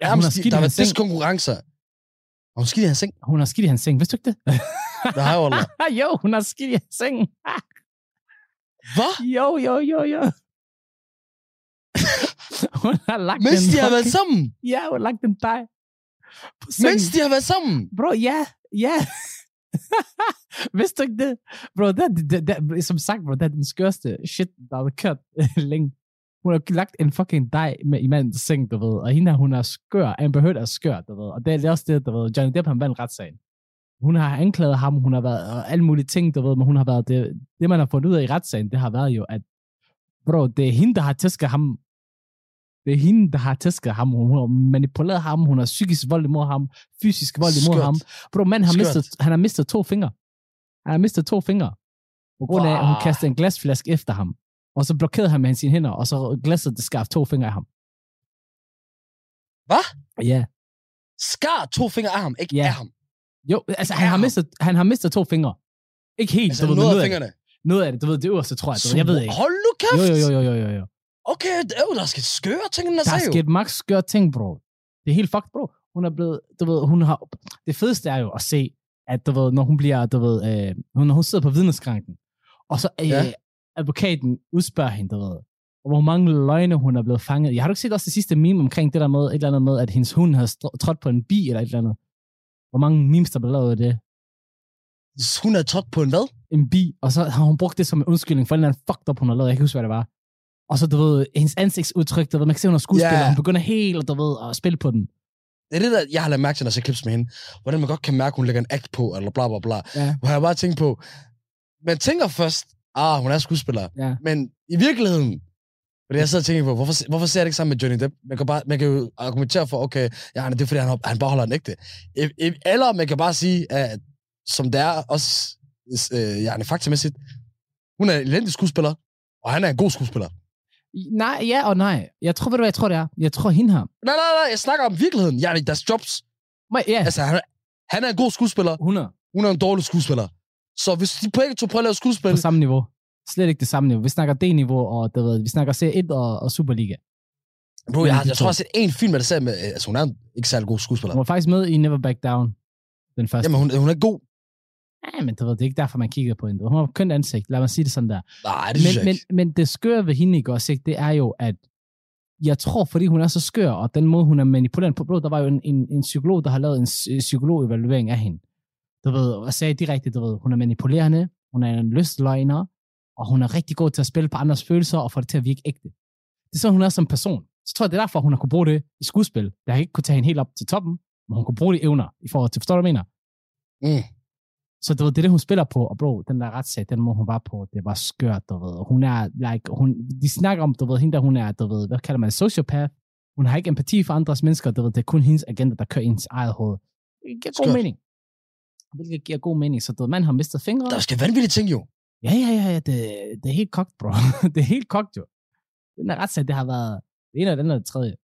Speaker 7: Ja, hun har skidt
Speaker 8: der været
Speaker 7: seng.
Speaker 8: diskonkurrencer. Har hun skidt i hans seng?
Speaker 7: Hun har skidt i hans seng. Vidste du ikke det?
Speaker 8: Det har jeg jo
Speaker 7: jo, hun har skidt i hans seng.
Speaker 8: Hvad?
Speaker 7: Jo, jo, jo, jo. hun har lagt
Speaker 8: Mens
Speaker 7: en
Speaker 8: de har været sammen?
Speaker 7: Ja, hun har lagt en dej. Sengen.
Speaker 8: Mens de har været sammen?
Speaker 7: Bro, ja, ja. Vidste du ikke det? Bro, det, det, det, som sagt, bro, det er den skørste shit, der har kørt længe. Hun har lagt en fucking dej med i mandens seng, du ved. Og hende her, hun er skør. Amber Heard er skør, du ved. Og det er det er også det, du ved. Johnny Depp, han vandt retssagen. Hun har anklaget ham, hun har været og alle mulige ting, du ved, men hun har været, det, det man har fundet ud af i retssagen, det har været jo, at bro, det er hende, der har tæsket ham. Det er hende, der har tæsket ham. Hun har manipuleret ham. Hun har psykisk vold imod ham. Fysisk vold imod
Speaker 8: Skørt.
Speaker 7: ham. Bro, manden har
Speaker 8: Skørt.
Speaker 7: mistet, han har mistet to fingre. Han har mistet to fingre. På grund af, at hun kastede en glasflaske efter ham. Og så blokerede han med sine hænder, og så glasset det skar to fingre af ham.
Speaker 8: Hvad?
Speaker 7: Ja.
Speaker 8: Skar to fingre af ham, ikke
Speaker 7: Ja.
Speaker 8: af ham.
Speaker 7: Jo, altså han har, mistet, han har mistet to fingre. Ikke helt,
Speaker 8: Altså,
Speaker 7: du ved,
Speaker 8: noget af fingrene.
Speaker 7: noget af det, du ved, det øverste, tror jeg. Du ved, jeg ved ikke.
Speaker 8: Hold nu kæft!
Speaker 7: Jo, jo, jo, jo, jo, jo.
Speaker 8: Okay, jo, der er sket skøre ting, den her
Speaker 7: Der er sket max skør ting, bro. Det er helt fucked, bro. Hun er blevet, du ved, hun har, det fedeste er jo at se, at du ved, når hun bliver, du ved, øh, hun- når hun sidder på vidneskranken, og så øh,
Speaker 8: Ja.
Speaker 7: advokaten udspørger hende, du ved, og hvor mange løgne hun er blevet fanget. Jeg har du ikke set også det sidste meme omkring det der med, et eller andet med, at hendes hund havde str- trådt på en bi eller et eller andet? Hvor mange memes, der blev lavet af det?
Speaker 8: Hun er trådt på en hvad?
Speaker 7: en bi, og så har hun brugt det som en undskyldning for en eller anden fucked up, hun har lavet. Jeg kan ikke huske, hvad det var. Og så, du ved, hendes ansigtsudtryk, du ved, man kan se, hun er skuespiller, yeah. hun begynder helt, du ved, at spille på den.
Speaker 8: Det er det, der, jeg har lagt mærke til, når jeg ser clips med hende. Hvordan man godt kan mærke, at hun lægger en act på, eller bla bla bla.
Speaker 7: Ja.
Speaker 8: Hvor jeg bare tænker på, man tænker først, ah, hun er skuespiller.
Speaker 7: Ja.
Speaker 8: Men i virkeligheden, fordi jeg sidder og tænker på, hvorfor, hvorfor ser jeg det ikke sammen med Johnny Depp? Man kan, bare, man kan jo argumentere for, okay, ja, det er fordi, han, han bare holder en ægte. Eller man kan bare sige, at som det er også, øh, ja, faktamæssigt, hun er en elendig skuespiller, og han er en god skuespiller.
Speaker 7: Nej, ja og nej. Jeg tror, ved du hvad jeg tror, det er? Jeg tror, hende her.
Speaker 8: Nej, nej, nej, jeg snakker om virkeligheden. Ja, deres jobs.
Speaker 7: Men, ja,
Speaker 8: Altså, han, er- han er en god skuespiller,
Speaker 7: 100
Speaker 8: hun er en dårlig skuespiller. Så hvis de begge to prøver at lave skuespil,
Speaker 7: på samme niveau. Slet ikke det samme niveau. Vi snakker D-niveau, og du ved, vi snakker C1 og, og Superliga.
Speaker 8: bro, jeg, jeg
Speaker 7: to.
Speaker 8: tror, jeg har set en film, der ser med, altså hun er ikke særlig god skuespiller.
Speaker 7: Hun var faktisk med i Never Back Down. Den første.
Speaker 8: Jamen, hun, hun er god.
Speaker 7: Ja, men du ved, det er ikke derfor, man kigger på hende. Hun har kønt ansigt. Lad mig sige det sådan der.
Speaker 8: Nej, det
Speaker 7: men,
Speaker 8: jeg
Speaker 7: men, men det skøre ved hende, også, ikke? det er jo, at jeg tror, fordi hun er så skør, og den måde, hun er manipulerende på, bro, der var jo en, en, en psykolog, der har lavet en psy- psykologevaluering af hende. Du ved, og sagde direkte, du ved, hun er manipulerende, hun er en lystløgner, og hun er rigtig god til at spille på andres følelser, og få det til at virke ægte. Det er sådan, hun er som person. Så tror jeg, det er derfor, hun har kunne bruge det i skuespil. Der har ikke kunne tage hende helt op til toppen, men hun kunne bruge de evner i forhold til, forstår du, hvad jeg mener?
Speaker 8: Mm.
Speaker 7: Så du ved, det er det, hun spiller på, og bro, den der retssag, den må hun var på, det var skørt, du ved. Hun er, like, hun, de snakker om, du ved, hende der, hun er, du ved, hvad kalder man, sociopath. Hun har ikke empati for andres mennesker, du ved, det er kun hendes agenda, der kører hendes eget hoved. Det giver god mening. Hvilket giver god mening, så du ved, man har mistet fingre.
Speaker 8: Der skal vanvittige ting jo.
Speaker 7: Ja, ja, ja, ja, det, det er helt kogt, bro. det er helt kogt, jo. Den der retssag, det har været det ene og den og det tredje.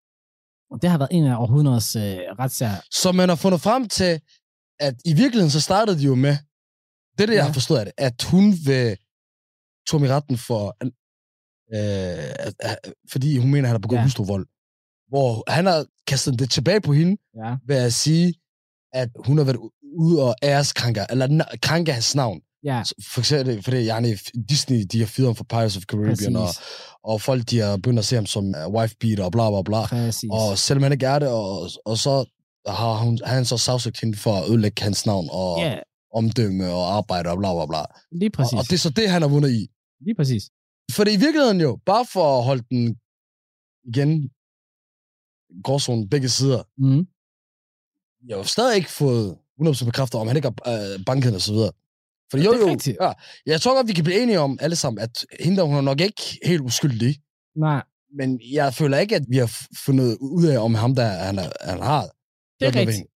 Speaker 7: Og det har været en af århundredets øh, retssager.
Speaker 8: Så man har fundet frem til, at i virkeligheden så startede de jo med, det er det, jeg
Speaker 7: Ja.
Speaker 8: har forstået af det, at hun vil tog i retten for, øh, at, at, fordi hun mener, at han har begået
Speaker 7: Ja.
Speaker 8: hustruvold. Hvor han har kastet det tilbage på hende,
Speaker 7: Ja.
Speaker 8: ved at sige, at hun har været ude og æreskrænker, eller krænker hans navn.
Speaker 7: Ja,
Speaker 8: For eksempel, fordi jeg Disney, de har fyret ham for Pirates of Caribbean, og,
Speaker 7: præcis.
Speaker 8: og folk, de har begyndt at se ham som uh, wife beater og bla bla bla.
Speaker 7: Præcis.
Speaker 8: Og selvom han ikke er det, og, og så har hun, han så sagsøgt hende for at ødelægge hans navn og
Speaker 7: Ja,
Speaker 8: omdømme og arbejde og bla bla bla.
Speaker 7: lige
Speaker 8: Og,
Speaker 7: præcis.
Speaker 8: og det er så det, han har vundet i.
Speaker 7: Lige præcis.
Speaker 8: For i virkeligheden jo, bare for at holde den igen, gråzonen begge sider,
Speaker 7: Mm.
Speaker 8: jeg har stadig ikke fået 100% bekræftet, om han ikke har øh, banket og så videre. For jo,
Speaker 7: Det er
Speaker 8: jo,
Speaker 7: rigtigt.
Speaker 8: ja, jeg tror godt, vi kan blive enige om alle sammen, at hende der, hun er nok ikke helt uskyldig.
Speaker 7: Nej,
Speaker 8: Men jeg føler ikke, at vi har fundet ud af, om ham der, han, er, han har.
Speaker 7: Det er rigtigt.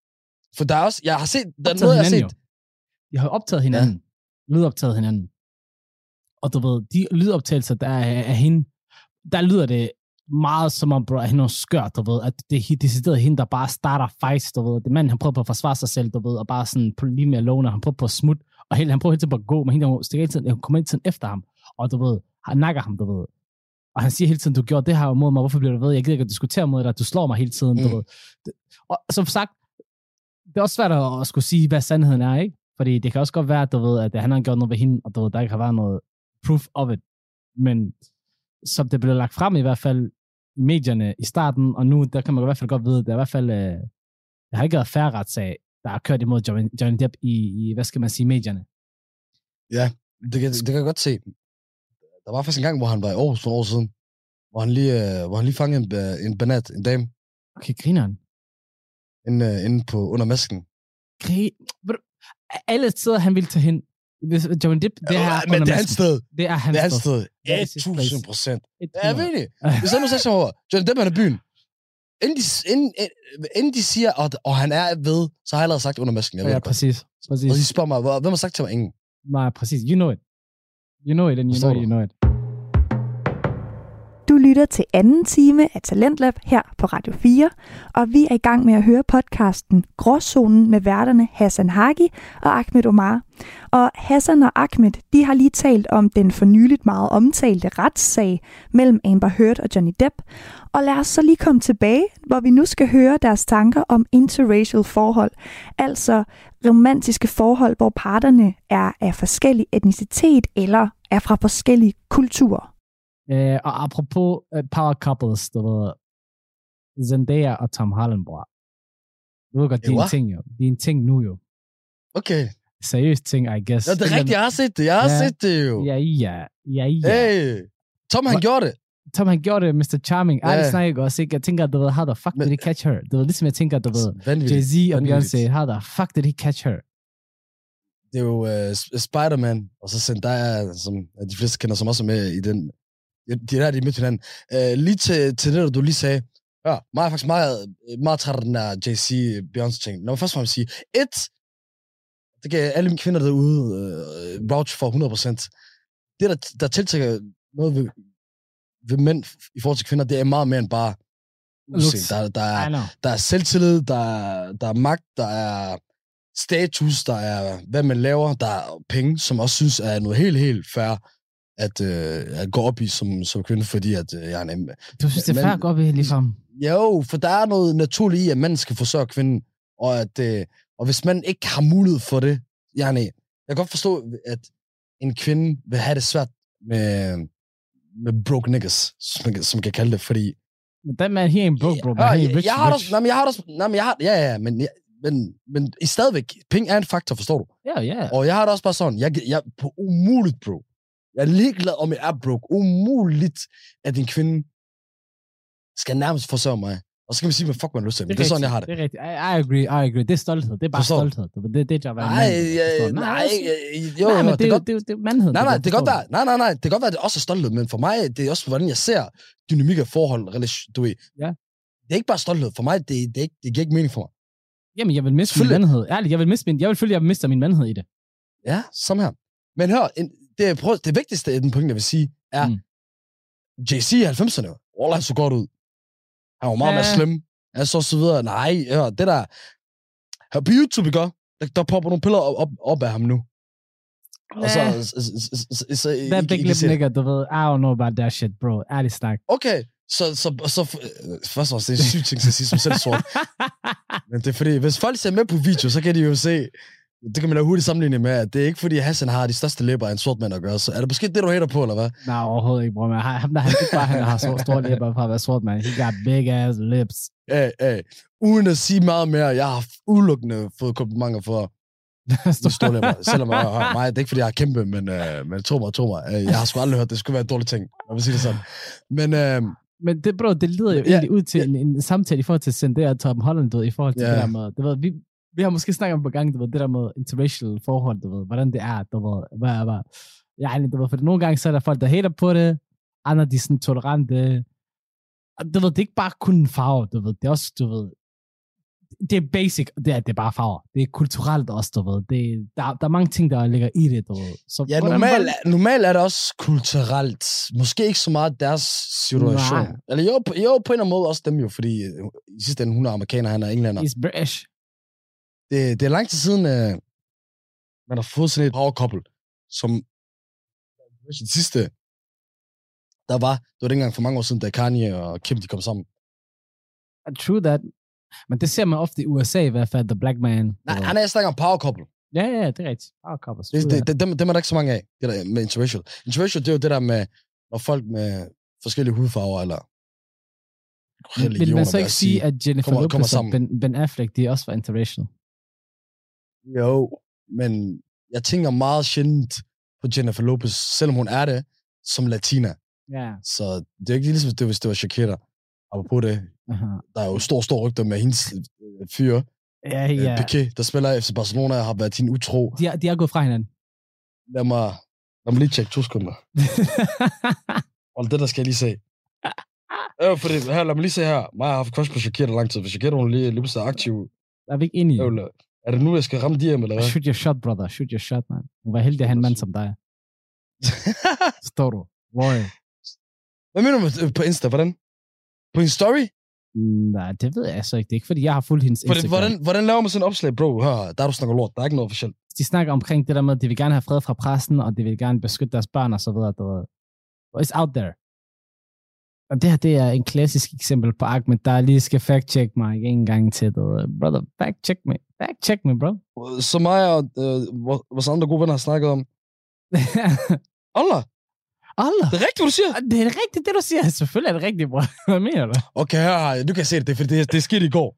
Speaker 8: For der er også, jeg har set, der er noget, jeg har set.
Speaker 7: jo. De har optaget hinanden. Ja. Lydoptaget hinanden. Og du ved, de lydoptagelser, der er af hende, der lyder det meget som om, bro, at hende er skørt, du ved, at det er decideret hende, der bare starter fights, du ved. Det manden, han prøver på at forsvare sig selv, du ved, og bare sådan på lige med alone, han prøver på at smutte, og hele, han prøver hele tiden på at gå, men hende, hun stikker hele tiden, hun kommer hele tiden efter ham, og du ved, han nakker ham, du ved. Og han siger hele tiden, du gjorde det her mod mig, hvorfor bliver du ved? Jeg gider ikke at diskutere mod dig, du slår mig hele tiden, mm. du ved. Og som sagt, det er også svært at, at skulle sige, hvad sandheden er, ikke? Fordi det kan også godt være, at, du ved, at han har gjort noget ved hende, og du ved, der ikke har været noget proof of it. Men som det blev lagt frem i hvert fald i medierne i starten, og nu, der kan man i hvert fald godt vide, at det er i hvert fald, øh, der har ikke været færre retssag, der har kørt imod Johnny, Johnny Depp i, i, hvad skal man sige, medierne.
Speaker 8: Det kan, det kan jeg godt se. Der var faktisk en gang, hvor han var i Aarhus for nogle år siden, hvor han lige, øh, hvor han lige fangede en, ba- en banat, en dame,
Speaker 7: Okay, grineren.
Speaker 8: inde, øh, inde på, under masken.
Speaker 7: Gri... Du, Alle steder, han ville tage hen. Hvis Johnny Depp, det er
Speaker 8: men
Speaker 7: under
Speaker 8: det er hans
Speaker 7: masken.
Speaker 8: sted.
Speaker 7: Det er hans
Speaker 8: Det er hans sted.
Speaker 7: That is his
Speaker 8: 1000 procent. Ja, jeg ved det. Hvis jeg nu mig over, Johnny Depp han er i byen. Inden de, inden, inden de siger, at og han er ved, så har jeg allerede sagt under masken. Jeg ved
Speaker 7: Ja,
Speaker 8: det
Speaker 7: præcis. præcis.
Speaker 8: Og de spørger mig, "Hvor- hvem har sagt til mig ingen?
Speaker 7: Nej, præcis. You know it. You know it, and you
Speaker 8: Forstår
Speaker 7: know it,
Speaker 8: du?
Speaker 7: you know it.
Speaker 1: Du lytter til anden time af Talentlab her på Radio 4, og vi er i gang med at høre podcasten Gråzonen med værterne Hassan Hagi og Ahmed Omar. Og Hassan og Ahmed, de har lige talt om den fornyeligt meget omtalte retssag mellem Amber Heard og Johnny Depp. Og lad os så lige komme tilbage, hvor vi nu skal høre deres tanker om interracial forhold, altså romantiske forhold, hvor parterne er af forskellig etnicitet eller er fra forskellige kulturer.
Speaker 7: Øh, og apropos uh, power couples, du ved, Zendaya og Tom Holland, bror. Du ved godt, det er en ting jo. Det er en ting nu jo.
Speaker 8: Okay.
Speaker 7: Seriøst ting, I guess.
Speaker 8: Ja, det er rigtigt. Jeg har set det. Jeg har
Speaker 7: Ja.
Speaker 8: set det jo.
Speaker 7: Ja, ja. Ja, ja.
Speaker 8: Hey. Tom, han
Speaker 7: Hva-
Speaker 8: gjorde det.
Speaker 7: Tom, han gjorde det, Mr. Charming.
Speaker 8: Ja.
Speaker 7: Ærligt snakker også, ikke? Jeg tænker, du ved, how the fuck
Speaker 8: Men-
Speaker 7: did he catch her? Du ved, ligesom jeg tænker, du ved. Jay-Z og. Beyoncé, how the fuck did he catch her?
Speaker 8: Det er jo uh, Spider-Man, og så Zendaya, som de fleste kender, som også er med i den. De der, de er mødte hinanden. Uh, lige til, til det, du lige sagde. Ja, mig er faktisk meget, meget træt af den der JC Beyoncé ting. Lad mig først fremmest sige, et, det kan alle mine kvinder derude uh, vouch for 100%. Det, der, der tiltrækker noget ved, ved mænd i forhold til kvinder, det er meget mere end bare udseende. Der, der, er, der er selvtillid, der er, der er magt, der er status, der er, hvad man laver, der er penge, som også synes er noget helt, helt fair at, øh, at gå op i som, som kvinde, fordi at øh, jeg er en...
Speaker 7: Du synes, det er fair at gå op i ligefrem?
Speaker 8: Jo, for der er noget naturligt i, at manden skal forsørge kvinden, og, at, øh, og hvis man ikke har mulighed for det, jeg, jeg kan godt forstå, at en kvinde vil have det svært med, med broke niggas, som man, som man kan kalde det, fordi
Speaker 7: Men that man, he ain't broke, bro. Man,
Speaker 8: Ja,
Speaker 7: he
Speaker 8: jeg,
Speaker 7: rich,
Speaker 8: jeg har
Speaker 7: rich.
Speaker 8: også, nej, men jeg har også, nej, men jeg har, ja, ja, men, jeg, men, men i stadigvæk, penge er en faktor, forstår du?
Speaker 7: Ja, ja.
Speaker 8: Og jeg har det også bare sådan, jeg, jeg på umuligt, bro. Jeg er ligeglad, om jeg er broke. Umuligt, at en kvinde skal nærmest forsørge mig. Og så kan man sige, hvad fuck man har lyst til. Men det er sådan, jeg har det.
Speaker 7: Det er rigtigt. I, I agree, I agree. Det er stolthed. Det er bare
Speaker 8: Forstår
Speaker 7: stolthed. Du ved, Det er det, jeg var
Speaker 8: Nej, nej, øh, jo,
Speaker 7: nej, men
Speaker 8: det
Speaker 7: det,
Speaker 8: godt.
Speaker 7: det, det er mandhed.
Speaker 8: Nej, nej, det kan godt være. Nej, nej, nej. Det kan godt være, at det også er stolthed, men for mig, det er også, hvordan jeg ser dynamik af forhold, relation, du ved.
Speaker 7: Ja.
Speaker 8: Det er ikke bare stolthed. For mig, det, det, ikke, det giver ikke mening for mig.
Speaker 7: Jamen, jeg vil miste min mandhed. Ærligt, jeg vil, miste min, jeg vil føle, at jeg mister min mandhed i det.
Speaker 8: Ja, som her. Men hør, en, det, prøver, det vigtigste af den point, jeg vil sige, er,
Speaker 7: Mm.
Speaker 8: JC i 90'erne, Wallah, han så godt ud. Han var meget
Speaker 7: Ja.
Speaker 8: mere slem. Han så videre. Nej, hør, det der... Her på YouTube, ikke? Der, der popper nogle piller op, op, op af ham nu. Og så...
Speaker 7: Ja.
Speaker 8: så, så, så, I-
Speaker 7: big
Speaker 8: I
Speaker 7: lip nigga, du ved, I don't know about that shit, bro. Ærligt snak.
Speaker 8: Okay, Så, så, så, først og det er en syg ting at sige, som selv sort. Men det er fordi, hvis folk ser med på video, så kan de jo se, det kan man lave hurtigt sammenligne med, at det er ikke fordi Hassan har de største læber af en sort mand at gøre. Så er det måske det, du hater på, eller hvad?
Speaker 7: Nej, overhovedet ikke, bror. Men han, han, han, ikke bare, han har så store læber for at være sort, man. He got big ass lips.
Speaker 8: Hey, hey. Uden at sige meget mere, jeg har udelukkende fået komplimenter for store læber. Selvom jeg har mig, det er ikke fordi, jeg har kæmpe, men, øh, men tro mig, tro mig. Øh, Jeg har sgu aldrig hørt, det skulle være en dårlig ting. Jeg vil sige det sådan. Men øh,
Speaker 7: Men det, bro, det leder jo
Speaker 8: Ja,
Speaker 7: egentlig ud til en, en samtale i forhold til Zendaya og Tom Holland, du ved, i forhold til
Speaker 8: Ja.
Speaker 7: det der med, du ved, vi, vi har måske snakket om på gang, du ved, det der med interracial forhold, du ved, hvordan det er, du ved, hvad, hvad, ja, du ved, for nogle gange så er der folk, der hater på det, andre de er sådan tolerante, du ved, det er ikke bare kun farve, du ved, det er også, du ved, det er basic, det er, det er bare farver. Det er kulturelt også, du ved. Det, der, der er mange ting, der ligger i det, du ved. Så
Speaker 8: ja, normalt, normalt er det også kulturelt. Måske ikke så meget deres situation.
Speaker 7: Nej.
Speaker 8: Eller jo, jo, på en eller anden måde også dem jo, fordi i sidste ende, hun er amerikaner, han er englænder.
Speaker 7: It's British.
Speaker 8: Det, det er lang tid siden, øh, man har fået sådan et couple, som det sidste, der var, det var dengang for mange år siden, da Kanye og Kim, de kom sammen.
Speaker 7: True that. Men det ser man ofte i USA i hvert fald, The Black Man.
Speaker 8: Nej, han er snakker om couple.
Speaker 7: Ja, ja, det er rigtigt. Power couples.
Speaker 8: Det, det, det, dem, dem er der ikke så mange af, det der med interracial. Interracial, det er jo det der med, når folk med forskellige hudfarver, eller
Speaker 7: Vil
Speaker 8: religioner,
Speaker 7: man så
Speaker 8: vil
Speaker 7: ikke sige, at Jennifer
Speaker 8: kommer-
Speaker 7: Lopez
Speaker 8: kommer
Speaker 7: og ben, ben Affleck, de også var interracial?
Speaker 8: Jo, men jeg tænker meget sjældent på Jennifer Lopez, selvom hun er det, som latina.
Speaker 7: Ja.
Speaker 8: Så det er ikke ligesom, det, hvis det var Shakira. Apropos det,
Speaker 7: Aha.
Speaker 8: der er jo stor, stor rygter med hendes øh, fyre,
Speaker 7: Ja,
Speaker 8: ja.
Speaker 7: ja.
Speaker 8: Piqué, der spiller FC Barcelona, har været din utro.
Speaker 7: De, er, de er gået fra hinanden.
Speaker 8: Lad mig, lad mig lige tjekke to sekunder. Og det der skal jeg lige se. Ja, fordi, her, lad mig lige se her. Mig har haft crush på Shakira lang tid, for Shakira hun er lige, lige pludselig aktiv.
Speaker 7: er vi ikke enige?
Speaker 8: Øvle. Er det nu, jeg skal ramme DM, eller hvad?
Speaker 7: Shoot your shot, brother. Shoot your shot, man. Hun var heldig at have en mand som dig. Står du? Roy.
Speaker 8: hvad mener du med- på Insta? Hvordan? På en story?
Speaker 7: Nej, det ved jeg så ikke. Det er ikke, fordi jeg har fulgt hendes
Speaker 8: Hvordan,
Speaker 7: Instagram.
Speaker 8: hvordan, hvordan laver man sådan en opslag, bro? Hør, der er du snakker lort. Der er ikke noget officielt.
Speaker 7: de snakker omkring det der med, at de vil gerne have fred fra pressen, og de vil gerne beskytte deres børn og så videre. Du ved. It's out there. Og det her, det er en klassisk eksempel på Ahmed, der lige skal fact-check mig en gang til. Ved. Brother, fact-check me. Fact-check me, bro.
Speaker 8: Så mig og øh, vores- andre gode venner har snakket om. Allah,
Speaker 7: Allah.
Speaker 8: det er rigtigt, du siger.
Speaker 7: Det er rigtigt, det du siger. Selvfølgelig er det rigtigt, bro. Hvad mener du?
Speaker 8: Okay, jeg. Du kan se det, det fordi det, det skete i går.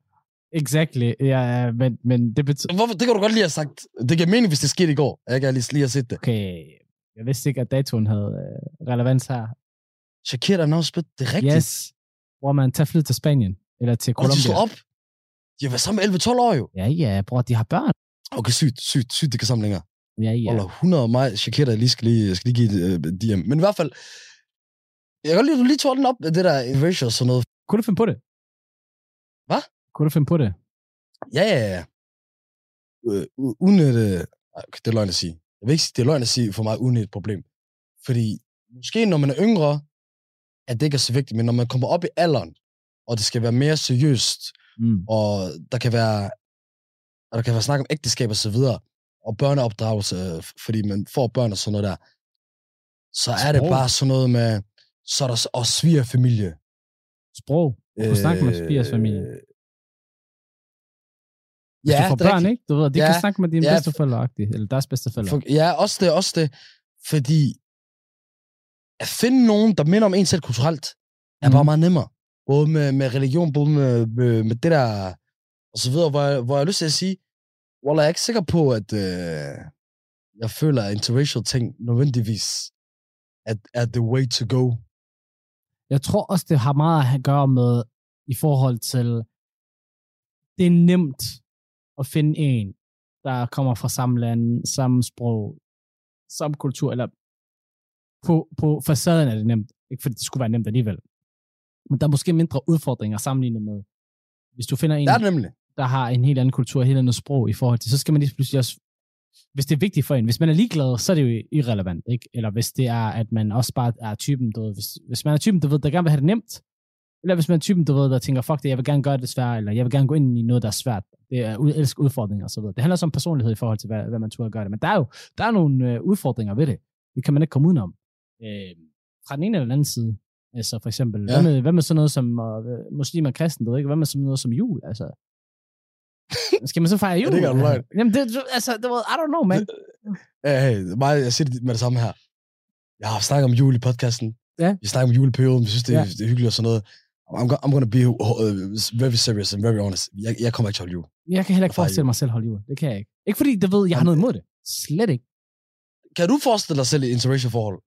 Speaker 7: Exactly. Ja, men, men det betyder...
Speaker 8: Hvorfor, det kan du godt lige have sagt. Det giver mening, hvis det skete i går. Jeg kan lige, lige have set det.
Speaker 7: Okay, jeg vidste ikke, at datoen havde øh, relevans her.
Speaker 8: Shakira er spit. Det er rigtigt.
Speaker 7: Yes. Hvor man tager fly til Spanien. Eller til
Speaker 8: Og de
Speaker 7: Colombia.
Speaker 8: op. De har været sammen 11-12 år jo.
Speaker 7: Ja, ja, bror, de har børn.
Speaker 8: Okay, sygt, sygt, sygt, det kan sammen længere.
Speaker 7: Ja, ja.
Speaker 8: Eller 100 af mig, Shakira, lige skal lige, skal lige give et øh, DM. Men i hvert fald, jeg kan godt lide, at du lige tog den op, det der erasure og sådan noget.
Speaker 7: Kunne du finde på det?
Speaker 8: Hvad?
Speaker 7: Kunne du finde på det?
Speaker 8: Ja, ja, ja. Øh, uden et, øh, det er løgn at sige. Jeg vil ikke sige, det er løgn at sige for mig, uden et problem. Fordi måske når man er yngre, at det ikke er så vigtigt, men når man kommer op i alderen, og det skal være mere seriøst,
Speaker 7: Mm.
Speaker 8: og der kan være, og der kan være snak om ægteskab og så videre, og børneopdragelse, øh, fordi man får børn og sådan noget der, så er det
Speaker 7: Sprog.
Speaker 8: bare sådan noget med, så er der også svigerfamilie.
Speaker 7: Sprog. Du kunne snakke med Spiers familie. Hvis
Speaker 8: Ja,
Speaker 7: du får
Speaker 8: det
Speaker 7: børn, ikke? Du ved, de
Speaker 8: Ja,
Speaker 7: kan snakke med dine
Speaker 8: ja,
Speaker 7: bedsteforældre, eller deres bedsteforældre.
Speaker 8: For, ja, også det, også det. Fordi at finde nogen, der minder om en selv kulturelt, er
Speaker 7: Mhm.
Speaker 8: bare meget nemmere. Både med, med religion, både med, med, med det der, og så videre, hvor jeg, hvor jeg har lyst til at sige, Wallah, jeg er ikke sikker på, at øh, jeg føler, at interracial ting nødvendigvis er, er the way to go.
Speaker 7: Jeg tror også, det har meget at gøre med, i forhold til, det er nemt at finde en, der kommer fra samme land, samme sprog, samme kultur, eller på, på facaden er det nemt. Ikke fordi det skulle være nemt alligevel. Men der er måske mindre udfordringer sammenlignet med, hvis du finder en,
Speaker 8: Det er nemlig.
Speaker 7: der har en helt anden kultur, et helt andet sprog i forhold til, så skal man lige pludselig også, hvis det er vigtigt for en, hvis man er ligeglad, så er det jo irrelevant, ikke? Eller hvis det er, at man også bare er typen, du ved, hvis, hvis man er typen, du ved, der gerne vil have det nemt, eller hvis man er typen, du ved, der tænker, fuck det, jeg vil gerne gøre det svært, eller jeg vil gerne gå ind i noget, der er svært. Det er ud, elsker udfordringer og så videre. Det handler også om personlighed i forhold til, hvad, hvad man turde gøre det. Men der er jo der er nogle øh, udfordringer ved det. Det kan man ikke komme udenom. Øh, fra den ene eller den anden side. Altså for eksempel,
Speaker 8: Ja.
Speaker 7: ja. hvad, med, hvad med sådan noget som uh, muslimer og kristen, du ved ikke? Hvad med sådan noget som jul, altså? Skal man så fejre jul?
Speaker 8: det ikke løgn?
Speaker 7: Jamen, det, du- altså, det var, I don't know, man.
Speaker 8: Hey, mig, jeg siger det med det samme her. Jeg har snakket om jul i podcasten.
Speaker 7: Ja.
Speaker 8: Vi snakker om juleperioden. Vi synes, det er,
Speaker 7: Ja.
Speaker 8: det er hyggeligt og sådan noget. I'm, go- I'm gonna be uh, very serious and very honest. Jeg, jeg kommer ikke til at holde jul.
Speaker 7: Jeg kan heller ikke forestille
Speaker 8: jul.
Speaker 7: mig selv holde jul. Det kan jeg ikke. Ikke fordi, det ved, jeg har noget imod det. Slet ikke.
Speaker 8: Kan du forestille dig selv i interracial forhold?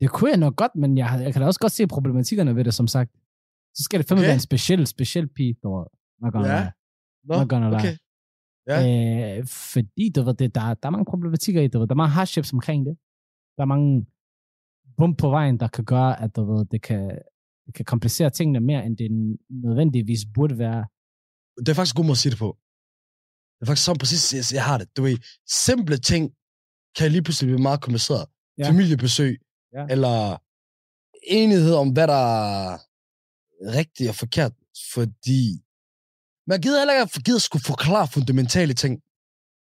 Speaker 7: Det kunne jeg nok godt, men jeg, jeg kan da også godt se problematikkerne ved det, som sagt. Så skal det fandme
Speaker 8: Okay.
Speaker 7: være en speciel, speciel pige, du ved. Not gonna
Speaker 8: Ja.
Speaker 7: lie. Not gonna lie.
Speaker 8: okay. Ja.
Speaker 7: Øh, fordi, du ved, det, der, der er mange problematikker i det. Der er mange hardships omkring det. Der er mange bump på vejen, der kan gøre, at du ved, det, kan, det kan komplicere tingene mere, end det nødvendigvis burde være.
Speaker 8: Det er faktisk god måde at sige det på. Det er faktisk sådan præcis, jeg, jeg har det. Du ved, simple ting kan lige pludselig blive meget kompliceret.
Speaker 7: Ja.
Speaker 8: Familiebesøg,
Speaker 7: Ja.
Speaker 8: eller enighed om, hvad der er rigtigt og forkert, fordi man gider heller ikke at gider skulle forklare fundamentale ting.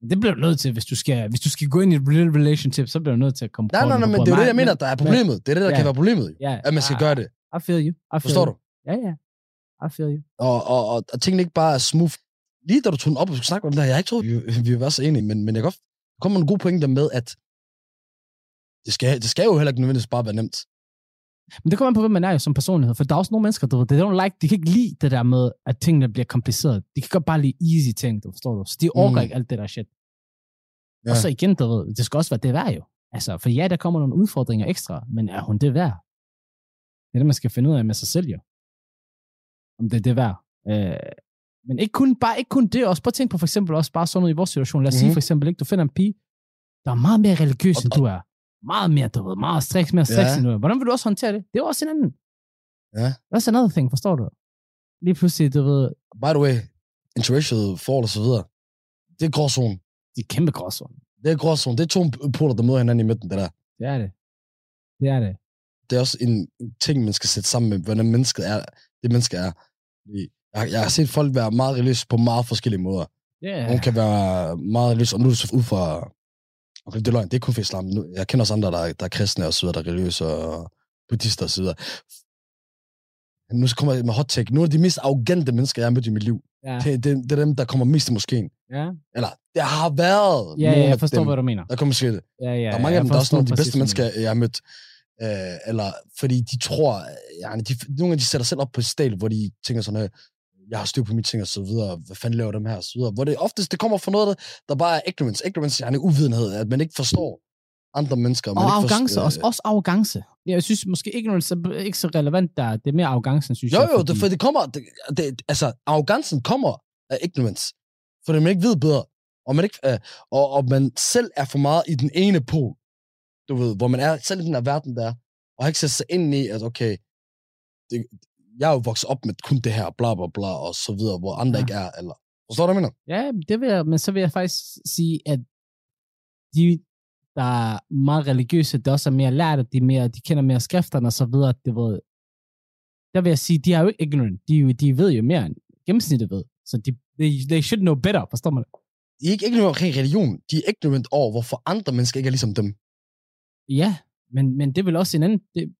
Speaker 7: Det bliver du nødt til, hvis du skal, hvis du skal gå ind i et real relationship, så bliver du nødt til at komme
Speaker 8: Nej, nej, nej, men det er det, jeg mener, der er problemet. Det er det, der
Speaker 7: Ja.
Speaker 8: kan være problemet. jo.
Speaker 7: Ja,
Speaker 8: At man skal
Speaker 7: I-
Speaker 8: gøre det.
Speaker 7: I feel you. I feel
Speaker 8: Forstår
Speaker 7: you.
Speaker 8: du?
Speaker 7: Ja, ja. I feel you.
Speaker 8: Og, og, og, og tingene ikke bare er smooth. Lige da du tog den op og skulle snakke om det her, jeg ikke troet, vi, vi være så enige, men, men jeg godt, der kommer nogle gode pointer med, at det skal, det skal jo heller ikke nødvendigvis bare være nemt.
Speaker 7: Men det kommer an på, hvem man er jo som personlighed. For der er også nogle mennesker, du ved, they don't like, de kan ikke lide det der med, at tingene bliver kompliceret. De kan godt bare lide easy ting, du forstår du. Så de orker
Speaker 8: Mm.
Speaker 7: ikke alt det der shit.
Speaker 8: Ja.
Speaker 7: Og så igen, du ved, det skal også være det værd jo. Altså, for ja, der kommer nogle udfordringer ekstra, men er hun det værd? Det er det, man skal finde ud af med sig selv jo. Om det er det værd. Øh, men ikke kun, bare ikke kun det, også bare tænk på for eksempel også bare sådan noget i vores situation. Lad os mm-hmm. sige
Speaker 8: Mhm.
Speaker 7: for eksempel, ikke, du finder en pige, der er meget mere religiøs,
Speaker 8: Og-
Speaker 7: end du er. Meget mere, du ved, meget striks, mere striks,
Speaker 8: Ja.
Speaker 7: er. Hvordan vil du også håndtere det? Det er også en anden.
Speaker 8: Ja.
Speaker 7: That's another thing, forstår du? Lige pludselig, du ved,
Speaker 8: By the way, interracial forhold og så videre, det er gråzone.
Speaker 7: de er kæmpe gråzone.
Speaker 8: Det er gråzone. Det er to poler, der møder hinanden i midten, det der.
Speaker 7: Det er det. Det er det.
Speaker 8: Det er også en ting, man skal sætte sammen med, hvordan mennesket er. Det menneske er. Jeg, jeg har set folk være meget religiøse på meget forskellige måder.
Speaker 7: Yeah.
Speaker 8: Nogle kan være meget religiøse, og nu er det så ud fra... Okay, det er løgn, det er kun for islam. Nu, jeg kender også andre, der, er- der er kristne og så videre, der er religiøse og buddhister og så videre. Nu kommer jeg med hot take. Nogle af de mest arrogante mennesker, jeg har mødt i mit liv,
Speaker 7: Ja.
Speaker 8: det, det, det er dem, der kommer mest i moskeen.
Speaker 7: Ja.
Speaker 8: Eller, det har været
Speaker 7: Ja,
Speaker 8: nogle
Speaker 7: ja, jeg
Speaker 8: af
Speaker 7: forstår,
Speaker 8: dem,
Speaker 7: hvad du mener.
Speaker 8: der kommer måske
Speaker 7: Ja, ja,
Speaker 8: der er mange af dem, der er også nogle af de bedste mennesker, jeg har mødt. Øh, eller fordi de tror, ja, de, nogle af de sætter selv op på et sted, hvor de tænker sådan, øh, jeg har styr på mine ting og så videre, hvad fanden laver dem her og så videre. Hvor det oftest, det kommer fra noget, der, der bare er ignorance. Ignorance er en uvidenhed, at man ikke forstår andre mennesker. Man
Speaker 7: Og
Speaker 8: ikke
Speaker 7: arrogance,
Speaker 8: forstår,
Speaker 7: også, også arrogance. Jeg synes måske ikke, er ikke så relevant der. Det er mere arrogancen, synes
Speaker 8: Jo,
Speaker 7: jeg.
Speaker 8: jo, det, for det kommer, det, det, altså, arrogancen kommer af ignorance. Fordi man ikke ved bedre. Og man, ikke, øh, og, og man selv er for meget i den ene pol. Du ved, hvor man er selv i den her verden der. Og har ikke sat sig ind i, at okay, det, jeg er jo vokset op med kun det her, bla bla bla, og så videre, hvor andre
Speaker 7: Ja.
Speaker 8: ikke er. Eller, forstår du, hvad jeg mener?
Speaker 7: Ja, det vil jeg, men så vil jeg faktisk sige, at de, der er meget religiøse, der også er mere lærte, de, er mere, de kender mere skrifterne og så videre, det ved, der vil jeg sige, de er jo ikke ignorant. De, de ved jo mere end gennemsnittet ved. Så de, they, they should know better, forstår man det?
Speaker 8: De er ikke ignorant omkring religion. De er ignorant over, hvorfor andre mennesker ikke er ligesom dem.
Speaker 7: Ja, men, men det er vel også en anden... Det,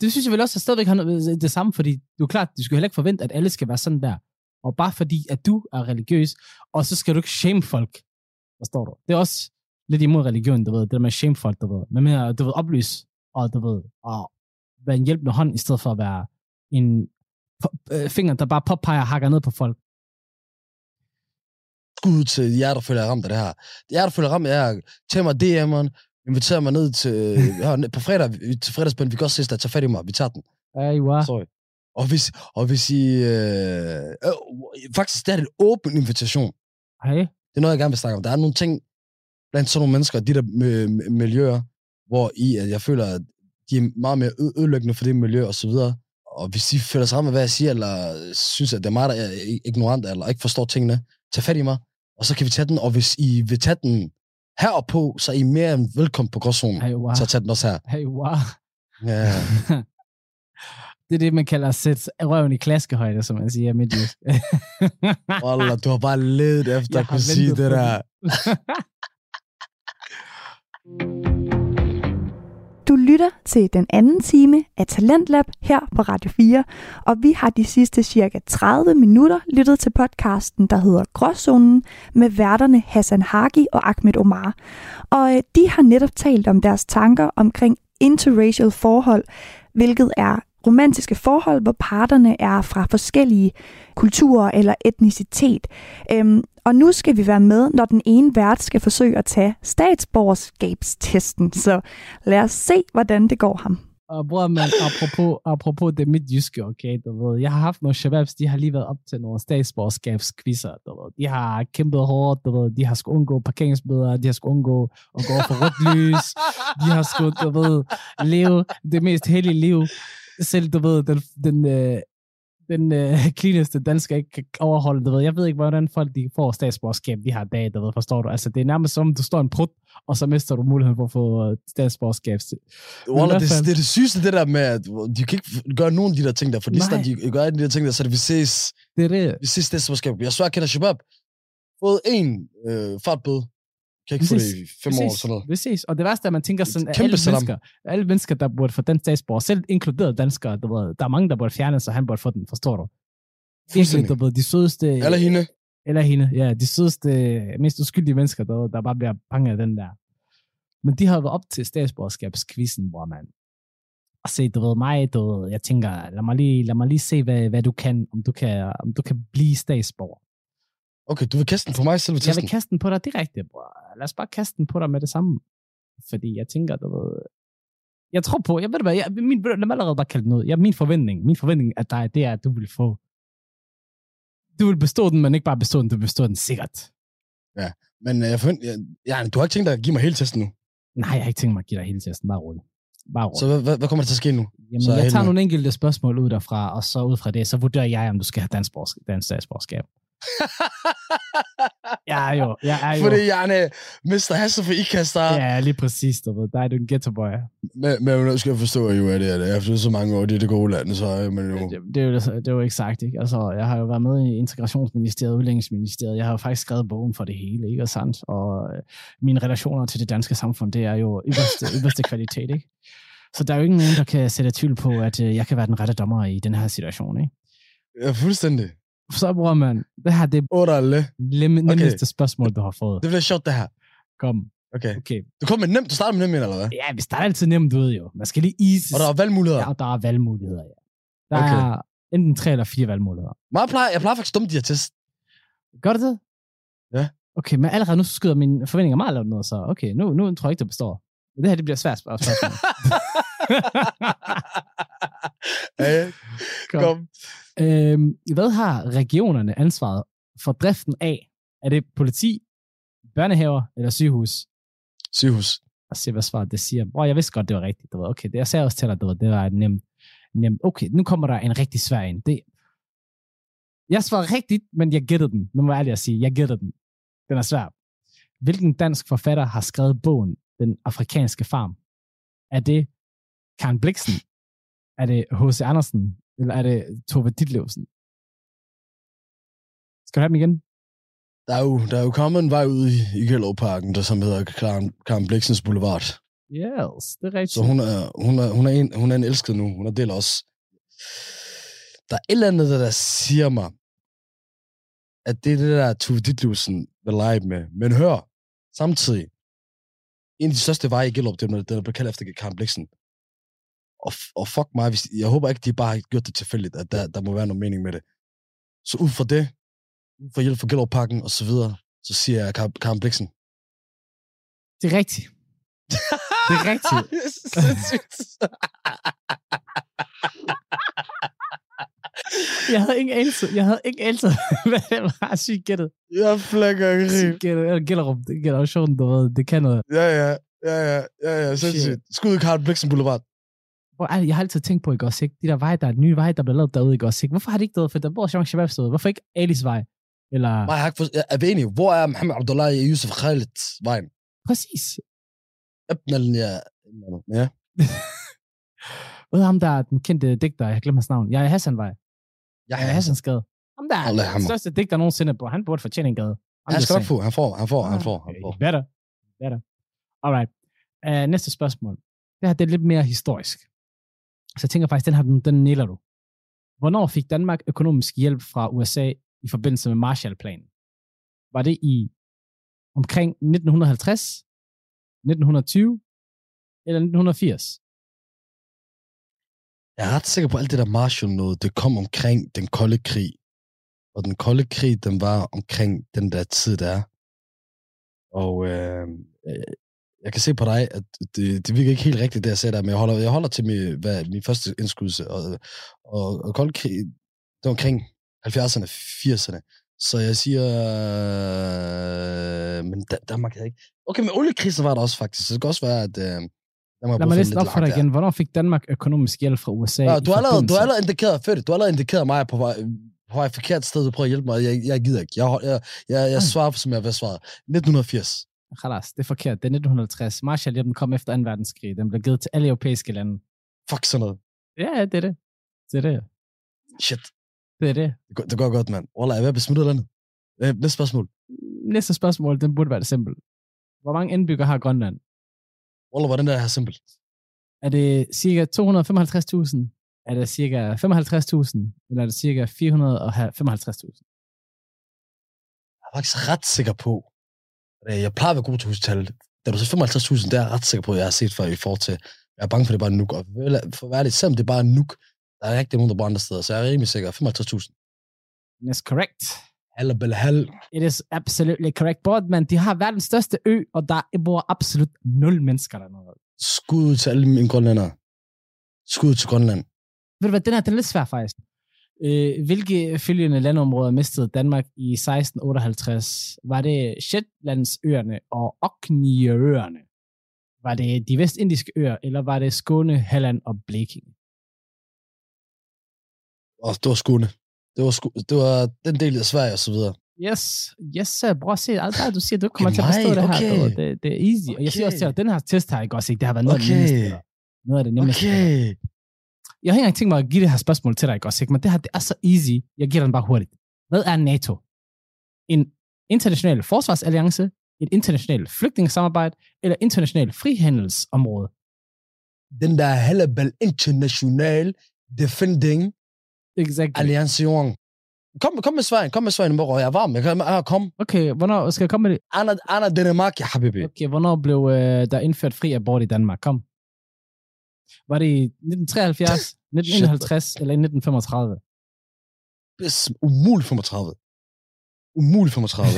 Speaker 7: det synes jeg vel også, at stadigvæk har noget, det samme, fordi du er klart, du skal heller ikke forvente, at alle skal være sådan der. Og bare fordi, at du er religiøs, og så skal du ikke shame folk. Forstår du? Det er også lidt imod religion, du ved, det der med shame folk, du ved. Men mere, du ved, oplys, og du ved, og være en hjælpende hånd, i stedet for at være en øh, finger, der bare påpeger og hakker ned på folk.
Speaker 8: Skud til jer, der føler ramt af det her. Jer, der føler ramt af det her, tag mig DM'eren, inviter mig ned til, her, på fredag, til fredagsbøn, vi kan også ses der, tag fat i mig, vi tager den.
Speaker 7: Ja, I var.
Speaker 8: Sorry. Og hvis, og hvis I... Øh, øh, faktisk, det er en åben invitation.
Speaker 7: Hej.
Speaker 8: Det er noget, jeg gerne vil snakke om. Der er nogle ting blandt sådan nogle mennesker, de der øh, miljøer, hvor I, at jeg føler, at de er meget mere ødelæggende for det miljø og så videre. Og hvis I føler sig af, hvad jeg siger, eller synes, at det er mig, der er ignorant, eller ikke forstår tingene, tag fat i mig, og så kan vi tage den. Og hvis I vil tage den heroppe, så er I mere end velkommen på gråzonen.
Speaker 7: Hej, wow.
Speaker 8: Så tag den også her.
Speaker 7: Hej, wow.
Speaker 8: Ja.
Speaker 7: Det er det, man kalder at sætte røven i klaskehøjde, som man siger midtjysk.
Speaker 8: Wallah, du har bare ledet efter
Speaker 7: Jeg
Speaker 8: at kunne sige det der.
Speaker 1: Du lytter til den anden time af Talentlab her på Radio 4, og vi har de sidste cirka 30 minutter lyttet til podcasten, der hedder Gråzonen, med værterne Hassan Hagi og Ahmed Omar. Og øh, de har netop talt om deres tanker omkring interracial forhold, hvilket er romantiske forhold, hvor parterne er fra forskellige kulturer eller etnicitet. Øhm, og nu skal vi være med, når den ene vært skal forsøge at tage statsborgerskabstesten. Så lad os se, hvordan det går ham.
Speaker 7: Og bror, man, apropos, apropos det midtjyske, okay, du ved, jeg har haft nogle shababs, de har lige været op til nogle statsborgerskabskvisser, du ved. De har kæmpet hårdt, du ved, de har skulle undgå parkeringsbøder, de har skulle undgå at gå for rødt lys, de har skulle, du ved, leve det mest hellige liv. Selv, du ved, den, den, øh, den øh, cleaneste dansker ikke kan overholde, du ved. Jeg ved ikke, hvordan folk de får statsborgerskab, vi har i dag, du ved, forstår du? Altså, det er nærmest som, du står en prut, og så mister du muligheden for at få øh, statsborgerskab.
Speaker 8: Det,
Speaker 7: fald-
Speaker 8: det, er det sygeste, det der med, at de kan ikke gøre nogen af de der ting der, for lige de gør de der ting der, så det, vi ses,
Speaker 7: Det er det.
Speaker 8: vi ses statsborgerskab. Jeg svær, kender Shabab. Fået en øh, fartbøde. Kan ikke få det i fem år eller sådan noget.
Speaker 7: Præcis. Og det værste er, at man tænker sådan, at alle
Speaker 8: salam.
Speaker 7: mennesker, alle mennesker, der burde få den statsborger, selv inkluderet danskere, du ved, der er mange, der burde fjerne, så han burde få den, forstår du? Virkelig, du ved, de sødeste...
Speaker 8: Eller hende.
Speaker 7: Eller hende, ja. De sødeste, mest uskyldige mennesker, der, der bare bliver bange af den der. Men de har været op til statsborgerskabskvisten, hvor man og se, du ved mig, du ved, jeg tænker, lad mig lige, lad mig lige se, hvad, hvad du kan, om du kan, om du kan blive statsborger.
Speaker 8: Okay, du vil kaste den for mig selv ved
Speaker 7: Jeg
Speaker 8: testen.
Speaker 7: vil kaste den på dig direkte, bror. Lad os bare kaste den på dig med det samme. Fordi jeg tænker, du ved... Jeg tror på, jeg ved det hvad, jeg, min, lad mig allerede bare kalde den ud. Jeg, min forventning, min forventning af dig, det er, at du vil få... Du vil bestå den, men ikke bare bestå den, du vil bestå den sikkert.
Speaker 8: Men øh, jeg forventer, jeg, ja, du har ikke tænkt dig at give mig hele testen nu.
Speaker 7: Nej, jeg har ikke tænkt mig at give dig hele testen. Bare rolig. Bare rolig.
Speaker 8: Så hvad, hvad, hvad kommer der til at ske nu?
Speaker 7: Jamen,
Speaker 8: så
Speaker 7: jeg tager
Speaker 8: med.
Speaker 7: nogle enkelte spørgsmål ud derfra, og så ud fra det, så vurderer jeg, om du skal have dansk, dansk statsborgerskab. Er jo, er jo.
Speaker 8: Fordi jeg er Mr. Hasse for IKAST, der...
Speaker 7: Ja, lige præcis, du ved. Der er du en ghetto boy.
Speaker 8: Men, men nu skal jeg forstå, jo, at det er det. Efter så mange år, det er det gode land, så er man jo...
Speaker 7: Det, det, er jo, det er jo ikke sagt, ikke? Altså, jeg har jo været med i Integrationsministeriet, Udlændingsministeriet. Jeg har jo faktisk skrevet bogen for det hele, ikke? Og sandt. Og øh, mine relationer til det danske samfund, det er jo ypperste, ypperste kvalitet, ikke? Så der er jo ikke nogen, der kan sætte tvivl på, at øh, jeg kan være den rette dommer i den her situation, ikke?
Speaker 8: Ja, fuldstændig.
Speaker 7: Så bruger man, det her det er lem- nemmeste spørgsmål, du har fået.
Speaker 8: Det bliver sjovt, det her.
Speaker 7: Kom,
Speaker 8: Okay.
Speaker 7: okay.
Speaker 8: Du kommer med nemt. Du starter med nemt, eller hvad?
Speaker 7: Ja, vi starter altid nemt ud, jo. Man skal lige ease.
Speaker 8: Og der er valgmuligheder.
Speaker 7: Ja, og der er valgmuligheder, ja. Der
Speaker 8: Okay.
Speaker 7: er enten tre eller fire valgmuligheder.
Speaker 8: Meget plejer, jeg plejer faktisk dumme de her test.
Speaker 7: Gør det det?
Speaker 8: Ja.
Speaker 7: Okay, men allerede nu skyder mine forventninger meget lavt ned, så okay, nu, nu tror jeg ikke, det består. Det her, det bliver svært spørg- spørgsmål. Kom.
Speaker 8: kom.
Speaker 7: Øhm, hvad har regionerne ansvaret for driften af? Er det politi, børnehaver eller sygehus?
Speaker 8: Sygehus.
Speaker 7: Og se, hvad svaret det siger. Bror, jeg vidste godt, det var rigtigt. Det var okay. Det, jeg sagde også til dig, det var, det var nemt, nemt. Okay, nu kommer der en rigtig svær en. Det, jeg svarede rigtigt, men jeg gættede den. Nu må jeg ærlig at sige, jeg gættede den. Den er svær. Hvilken dansk forfatter har skrevet bogen Den afrikanske farm? Er det Karen Bliksen? Er det H.C. Andersen? Eller er det Tove Ditlevsen? Skal du have dem igen?
Speaker 8: Der er jo, der er jo kommet en vej ud i, i Gellerparken, der som hedder Karen, Karen Bliksens Boulevard.
Speaker 7: Yes, det er rigtigt.
Speaker 8: Så hun er, hun er, hun er, en, hun er en elsket nu. Hun er del også. Der er et eller andet, der, der siger mig, at det er det der Tove Ditlevsen vil lege med. Men hør, samtidig, en af de største veje i Gellerup, det er, den bliver kaldt efter Karen Bliksen. Og, og fuck mig, hvis, jeg håber ikke, de bare har gjort det tilfældigt, at der, der må være noget mening med det. Så ud fra det, ud fra hjælp for Gellerup-pakken og så videre, så siger jeg Karen, Karen Bliksen.
Speaker 7: Det er rigtigt. Det er rigtigt. Jeg havde ikke anelse. Jeg havde ikke anelse, hvad det var. Sygt gættet.
Speaker 8: jeg flækker ikke
Speaker 7: Sygt gættet. Eller Gellerup. Det generationen, du ved. Det kan noget.
Speaker 8: Ja, ja, ja, ja, ja, ja, sindssygt. Skud i Karl Bliksen Boulevard.
Speaker 7: Hvor det? Jeg har altid tænkt på, ikke også, ikke? De der veje, der er nye veje, der bliver lavet derude, ikke også, ikke? Hvorfor har de ikke det? For der bor Jean Shabab stået. Hvorfor ikke Alis vej? Eller...
Speaker 8: Nej, jeg har ikke. Er vi enige? Hvor er Mohammed Abdullah i Yusuf Khalid vejen?
Speaker 7: Præcis.
Speaker 8: Abnalen, ja. Ja.
Speaker 7: Hvad er ham, der er den kendte digter? Jeg glemmer hans navn. Jeg er Hassan vej. Er Hassans gade. Ham der er
Speaker 8: Allah
Speaker 7: den
Speaker 8: hammer.
Speaker 7: største digter nogensinde, bro. Han burde fortjene en gade. I'm
Speaker 8: Han skal nok få. Han får, han får, han får, han får.
Speaker 7: Better. Better. Alright. Uh, næste spørgsmål. Det her det er lidt mere historisk. Så jeg tænker faktisk, den her, den, den nailer du. Hvornår fik Danmark økonomisk hjælp fra USA i forbindelse med Marshallplanen? Var det i omkring 1950, 1920 eller 1980?
Speaker 8: Jeg er ret sikker på, at alt det der Marshall noget, det kom omkring den kolde krig. Og den kolde krig, den var omkring den der tid, der er. Og øh, jeg kan se på dig, at det, det virker ikke helt rigtigt, det jeg sagde der, men jeg holder, jeg holder til min, hvad, min første indskudelse. Og, og, og kold krig, det var omkring 70'erne, 80'erne. Så jeg siger, øh, men da, Danmark er ikke... Okay, men oliekrisen var der også faktisk, så det kan også være, at... Øh,
Speaker 7: op for dig igen. Hvornår fik Danmark økonomisk hjælp fra USA?
Speaker 8: Ja, du, har allerede, du har allerede indikeret, fedt, du har allerede indikeret mig på vej, på vej forkert sted, du prøver at hjælpe mig. Jeg, jeg gider ikke. Jeg, jeg, jeg, jeg svarer, som jeg vil svare. 1980.
Speaker 7: Khalas, det er forkert. Det er 1950. Marshallhjælpen kom efter 2. verdenskrig. Den blev givet til alle europæiske lande.
Speaker 8: Fuck sådan noget.
Speaker 7: Ja, det er det. Det er det.
Speaker 8: Shit.
Speaker 7: Det er det.
Speaker 8: Det går, det går godt, mand. Wallah, jeg er at besmutte landet. Øh, næste spørgsmål.
Speaker 7: Næste spørgsmål, den burde være det simpelt. Hvor mange indbyggere har Grønland?
Speaker 8: Er det her simpelt?
Speaker 7: Er det cirka 255.000? Er det cirka 55.000? Eller er det cirka 455.000?
Speaker 8: Jeg er faktisk ret sikker på, at jeg plejer at være god til at huske tal. Da du så 55.000, det er jeg ret sikker på, at jeg har set før i forhold til, jeg er bange for, at det er bare nuk. Og for at være lidt, selvom det er bare nuk, der er rigtig nogen, der bor andre steder, så jeg er rimelig sikker. 55.000.
Speaker 7: That's correct.
Speaker 8: Hal bel hal.
Speaker 7: It is absolutely correct. Boardman, de har verdens største ø, og der bor absolut nul mennesker dernede.
Speaker 8: Skud til alle mine grønlandere. Skud til Grønland.
Speaker 7: Ved du hvad, den her den er lidt svær faktisk. Øh, hvilke følgende landområder mistede Danmark i 1658? Var det Shetlandsøerne og Orkneyøerne? Var det de vestindiske øer, eller var det Skåne, Halland og Blekinge?
Speaker 8: Og det var Skåne. Det var, sku, det var den del af Sverige og så videre.
Speaker 7: Yes, yes, bror, se, det, du siger, du kommer
Speaker 8: Okay,
Speaker 7: til at forstå det her.
Speaker 8: okay.
Speaker 7: Okay. Det, det er easy. Og jeg siger også til
Speaker 8: Okay.
Speaker 7: dig, den her test her, ikke også, ikke? Det har været noget af det
Speaker 8: Okay.
Speaker 7: nemmeste. Noget af det nemmeste.
Speaker 8: Okay.
Speaker 7: Jeg har ikke engang tænkt mig at give det her spørgsmål til dig, ikke også, ikke? Men det her, det er så easy. Jeg giver den bare hurtigt. Hvad er NATO? En international forsvarsalliance, et internationalt flygtningesamarbejde eller international frihandelsområde?
Speaker 8: Den der Hellebel International Defending
Speaker 7: Exactly.
Speaker 8: Alliance. Kom, kom med Sverige, kom med Sverige, bror. Jeg er varm. Jeg kan, ah, kom.
Speaker 7: Okay, hvornår skal jeg komme med det?
Speaker 8: Anna, Anna Danmark, ja, habibi.
Speaker 7: Okay, hvornår blev øh, der indført fri abort i Danmark? Kom. Var det i 1973, 1951 eller i 1935?
Speaker 8: Yes, umuligt 35. Umuligt 35.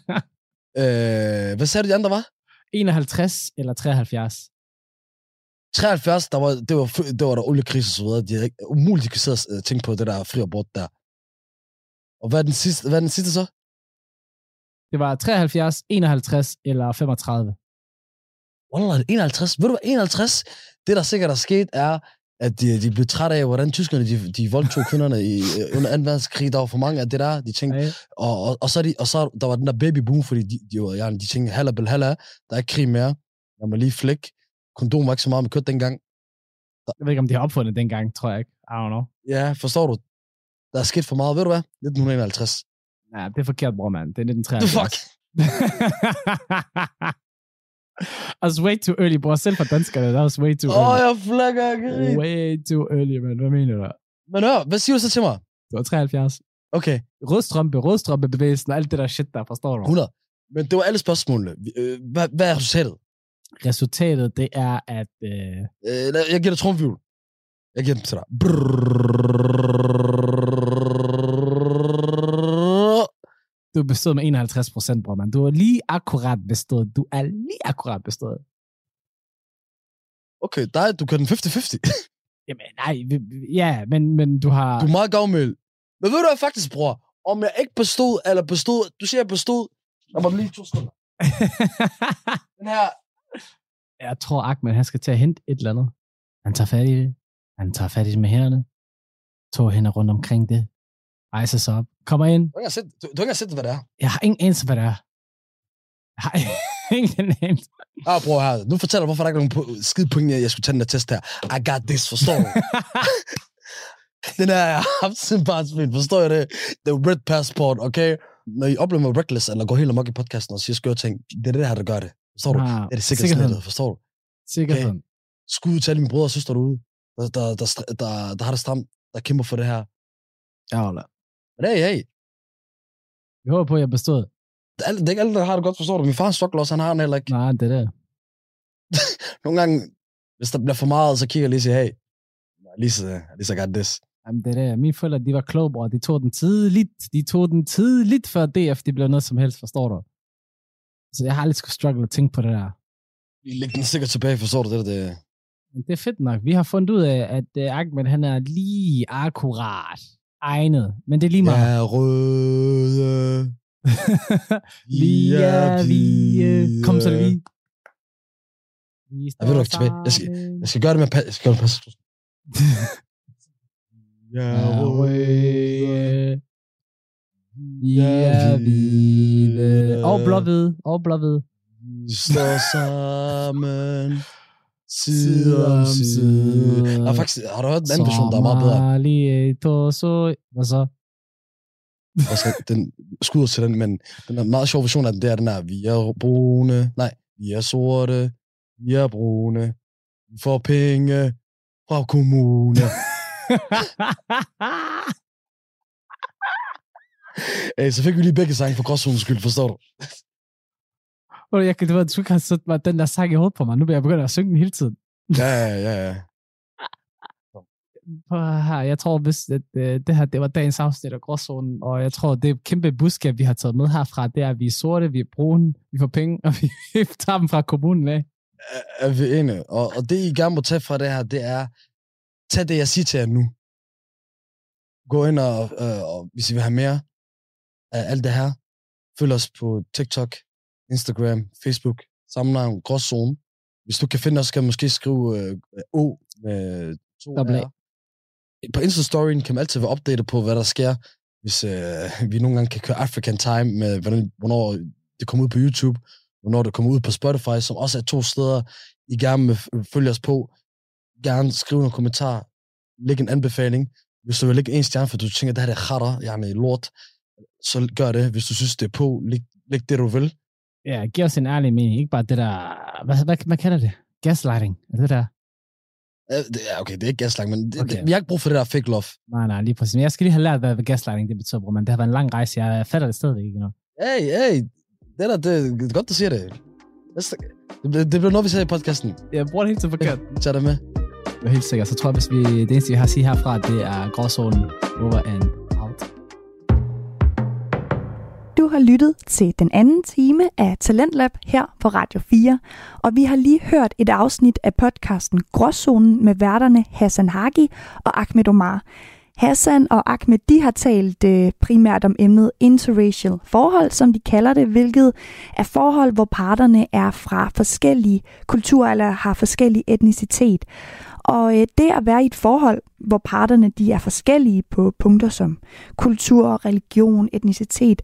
Speaker 8: øh, hvad sagde du, de andre var?
Speaker 7: 51 eller 73?
Speaker 8: 73, der var, det, var, det var der oliekrise og så videre. De er ikke, umuligt, de kan sidde og øh, tænke på det der fri abort der. Og hvad er den sidste, hvad er den sidste så?
Speaker 7: Det var 73, 51 eller 35.
Speaker 8: Wallah, 51. Ved du hvad, 51? Det, der sikkert er sket, er, at de, de blev trætte af, hvordan tyskerne de, de voldtog kvinderne i, øh, under 2. verdenskrig. Der var for mange af det der. De tænkte,
Speaker 7: Okay.
Speaker 8: og, og, og, så, de, og så der var den der baby boom, fordi de, de, ja, de tænkte, halla bel halla, der er ikke krig mere. Jeg må lige flække. Kondom var ikke så meget med kødt dengang.
Speaker 7: Jeg ved ikke, om de har opfundet det dengang, tror jeg ikke. I don't know.
Speaker 8: Ja, forstår du? Der er sket for meget. Ved du hvad? 1951.
Speaker 7: Nej, det er forkert, bror, mand. Det er 1973.
Speaker 8: The fuck?
Speaker 7: altså, way too early, bror. Selv for danskerne, that was way too
Speaker 8: Åh, oh,
Speaker 7: early.
Speaker 8: jeg flækker ikke.
Speaker 7: Way too early, man. Hvad mener du?
Speaker 8: Men hør, hvad siger du så til mig?
Speaker 7: Det var 73.
Speaker 8: Okay,
Speaker 7: Rødstrømpe, rødstrømpebevægelsen og alt det der shit der, forstår du?
Speaker 8: 100. Men det var alle spørgsmålene. Øh, Hvad, hvad er resultatet?
Speaker 7: Resultatet, det er, at... Øh,
Speaker 8: Øh, jeg giver dig trumfjul. Jeg giver dem til dig.
Speaker 7: Du bestod med 51 procent, bror, man. Du er lige akkurat bestået. Du er lige akkurat bestået.
Speaker 8: Okay, dig, du kan den 50-50.
Speaker 7: Jamen, nej, ja, men, men du har...
Speaker 8: Du er meget gavmild. Men ved du hvad faktisk, bror? Om jeg ikke bestod, eller bestod... Du siger, jeg bestod. Der var lige to sekunder. Den her
Speaker 7: jeg tror, Ahmed, han skal til at hente et eller andet. Han tager fat i det. Han tager fat i det med hænderne. To hænder rundt omkring det. Rejser sig op. Kommer ind.
Speaker 8: Du har set, du, du har set, hvad det er.
Speaker 7: Jeg har ingen anelse, hvad det er. Jeg har ingen anelse.
Speaker 8: Ah, bror her. Nu fortæller hvorfor der ikke er nogen skide point, jeg skulle tage den der test her. I got this, forstår du? den her, jeg har haft barnsben, forstår jeg det? The red passport, okay? Når I oplever reckless, eller går helt amok i podcasten og siger skøre ting, det er det her, der gør det. Forstår du?
Speaker 7: Ah,
Speaker 8: Det er det sikkerhedsnettet, forstår du?
Speaker 7: Sikkerheden.
Speaker 8: skud til alle mine brødre og søstre derude, der, der, der, der, der, der har det stramt, der kæmper for det her.
Speaker 7: Ja, Ola.
Speaker 8: Men hey, hey,
Speaker 7: Jeg håber på, at jeg bestod.
Speaker 8: det er, det er ikke alle, der har det godt, forstår du? Min far struggler også, han har den heller ikke.
Speaker 7: Nej, det er det.
Speaker 8: Nogle gange, hvis der bliver for meget, så kigger jeg lige og siger, hey, Lisa, Lisa got this.
Speaker 7: Jamen, det er det. Mine forældre, de var kloge, bror. De tog den tidligt. De tog den tidligt, før DF, de blev noget som helst, forstår du? Så jeg har skulle struggle at tænke på det der.
Speaker 8: Vi lægger den sikkert tilbage, forstår du det? der, det
Speaker 7: Men det er fedt nok. Vi har fundet ud af, at uh, Ahmed, han er lige akkurat egnet. Men det er lige meget.
Speaker 8: Ja, røde.
Speaker 7: vi er vi. øh, Kom så det vi. Vi
Speaker 8: Jeg ved du ikke tilbage. Jeg skal, jeg skal gøre det med pas. Jeg skal gøre det med pas. Ja,
Speaker 7: røde. Er hvide. Og blåhvide. Og blåhvide.
Speaker 8: Vi står sammen. Side om side. Har, faktisk, har du hørt den anden version, der er meget bedre?
Speaker 7: Torso. Hvad så?
Speaker 8: Også, den skud til den, men den er meget sjov version af den, det er den her, vi er brune, nej, vi er sorte, vi er brune, vi får penge fra kommune. Ey, så fik vi lige begge sange for gråzonens skyld, forstår du?
Speaker 7: Hvor jeg kan, du ved, du kan have sat mig den der sang i hovedet på mig. Nu bliver jeg begyndt at synge den hele tiden.
Speaker 8: Ja, ja, ja, ja.
Speaker 7: Her, jeg tror, hvis at, øh, det her det var dagens afsnit af Gråzonen, og jeg tror, det kæmpe budskab, vi har taget med herfra, det er, at vi er sorte, vi er brune, vi får penge, og vi tager dem fra kommunen af.
Speaker 8: Er- Er vi enige? Og, og det, I gerne må tage fra det her, det er, tag det, jeg siger til jer nu. Gå ind og, øh, og hvis I vil have mere af alt det her, følg os på TikTok, Instagram, Facebook, samme navn, Gråzone. Hvis du kan finde os, kan du måske skrive øh, O med to
Speaker 7: Dobbelt A.
Speaker 8: På Insta-storyen kan man altid være opdateret på, hvad der sker, hvis øh, vi nogle gange kan køre African Time med, hvordan, hvornår det kommer ud på YouTube, hvornår det kommer ud på Spotify, som også er to steder, I gerne vil følge os på. Gerne skrive nogle kommentarer, læg en anbefaling. Hvis du vil lægge en stjerne, for du tænker, det her er khatter, jeg er lort, så gør det. Hvis du synes, det er på, læg, læg det, du vil.
Speaker 7: Ja, giv os en ærlig mening, ikke bare det der, hvad, hvad, hvad kalder det? Gaslighting, er det der?
Speaker 8: Er, okay, det er ikke gaslighting, men det,
Speaker 7: Okay.
Speaker 8: det, vi har ikke brug for det der fake love.
Speaker 7: Nej, nej, lige præcis. Men jeg skal lige have lært, hvad, gaslighting det betyder, bror, men det har været en lang rejse. Jeg fatter det stadigvæk ikke endnu.
Speaker 8: Hey, hey, det, der, det, det er godt, du siger det. Det, det, bliver noget, vi siger i podcasten.
Speaker 7: Jeg bruger det helt til forkert.
Speaker 8: Tag det med.
Speaker 7: Jeg er helt sikker. Så tror jeg, hvis vi, det eneste, vi har at sige herfra, det er gråzonen over and
Speaker 1: du har lyttet til den anden time af Talentlab her på Radio 4, og vi har lige hørt et afsnit af podcasten Gråzonen med værterne Hassan Hagi og Ahmed Omar. Hassan og Ahmed de har talt øh, primært om emnet interracial forhold, som de kalder det, hvilket er forhold, hvor parterne er fra forskellige kulturer eller har forskellig etnicitet. Og øh, det at være i et forhold, hvor parterne de er forskellige på punkter som kultur, religion, etnicitet,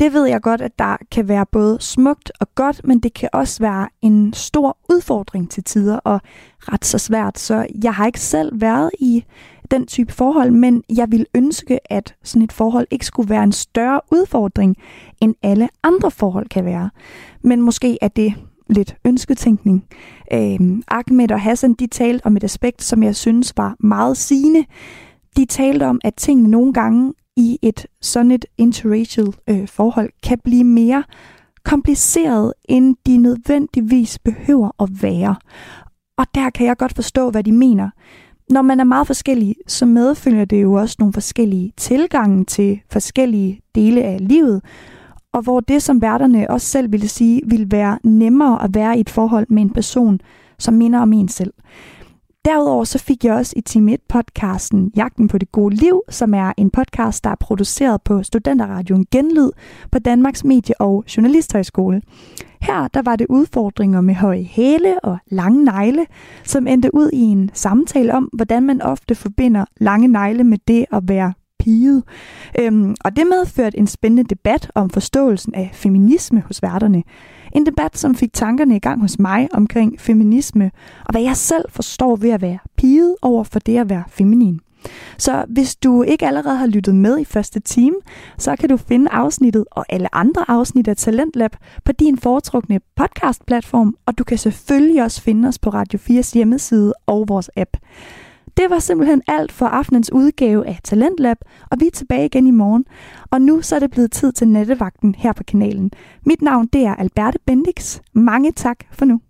Speaker 1: det ved jeg godt, at der kan være både smukt og godt, men det kan også være en stor udfordring til tider og ret så svært. Så jeg har ikke selv været i den type forhold, men jeg vil ønske, at sådan et forhold ikke skulle være en større udfordring, end alle andre forhold kan være. Men måske er det lidt ønsketænkning. Øhm, Ahmed og Hassan, de talte om et aspekt, som jeg synes var meget sigende. De talte om, at tingene nogle gange i et sådan et interracial øh, forhold kan blive mere kompliceret, end de nødvendigvis behøver at være. Og der kan jeg godt forstå, hvad de mener. Når man er meget forskellig, så medfølger det jo også nogle forskellige tilgange til forskellige dele af livet, og hvor det, som værterne også selv ville sige, ville være nemmere at være i et forhold med en person, som minder om en selv. Derudover så fik jeg også i Team 1-podcasten Jagten på det gode liv, som er en podcast, der er produceret på Studenterradioen Genlyd på Danmarks Medie- og Journalisthøjskole. Her der var det udfordringer med høje hæle og lange negle, som endte ud i en samtale om, hvordan man ofte forbinder lange negle med det at være piget. Øhm, og det medførte en spændende debat om forståelsen af feminisme hos værterne. En debat, som fik tankerne i gang hos mig omkring feminisme, og hvad jeg selv forstår ved at være piget over for det at være feminin. Så hvis du ikke allerede har lyttet med i første time, så kan du finde afsnittet og alle andre afsnit af Talentlab på din foretrukne podcastplatform, og du kan selvfølgelig også finde os på Radio 4's hjemmeside og vores app. Det var simpelthen alt for aftenens udgave af Talentlab, og vi er tilbage igen i morgen. Og nu så er det blevet tid til nattevagten her på kanalen. Mit navn det er Alberte Bendix. Mange tak for nu.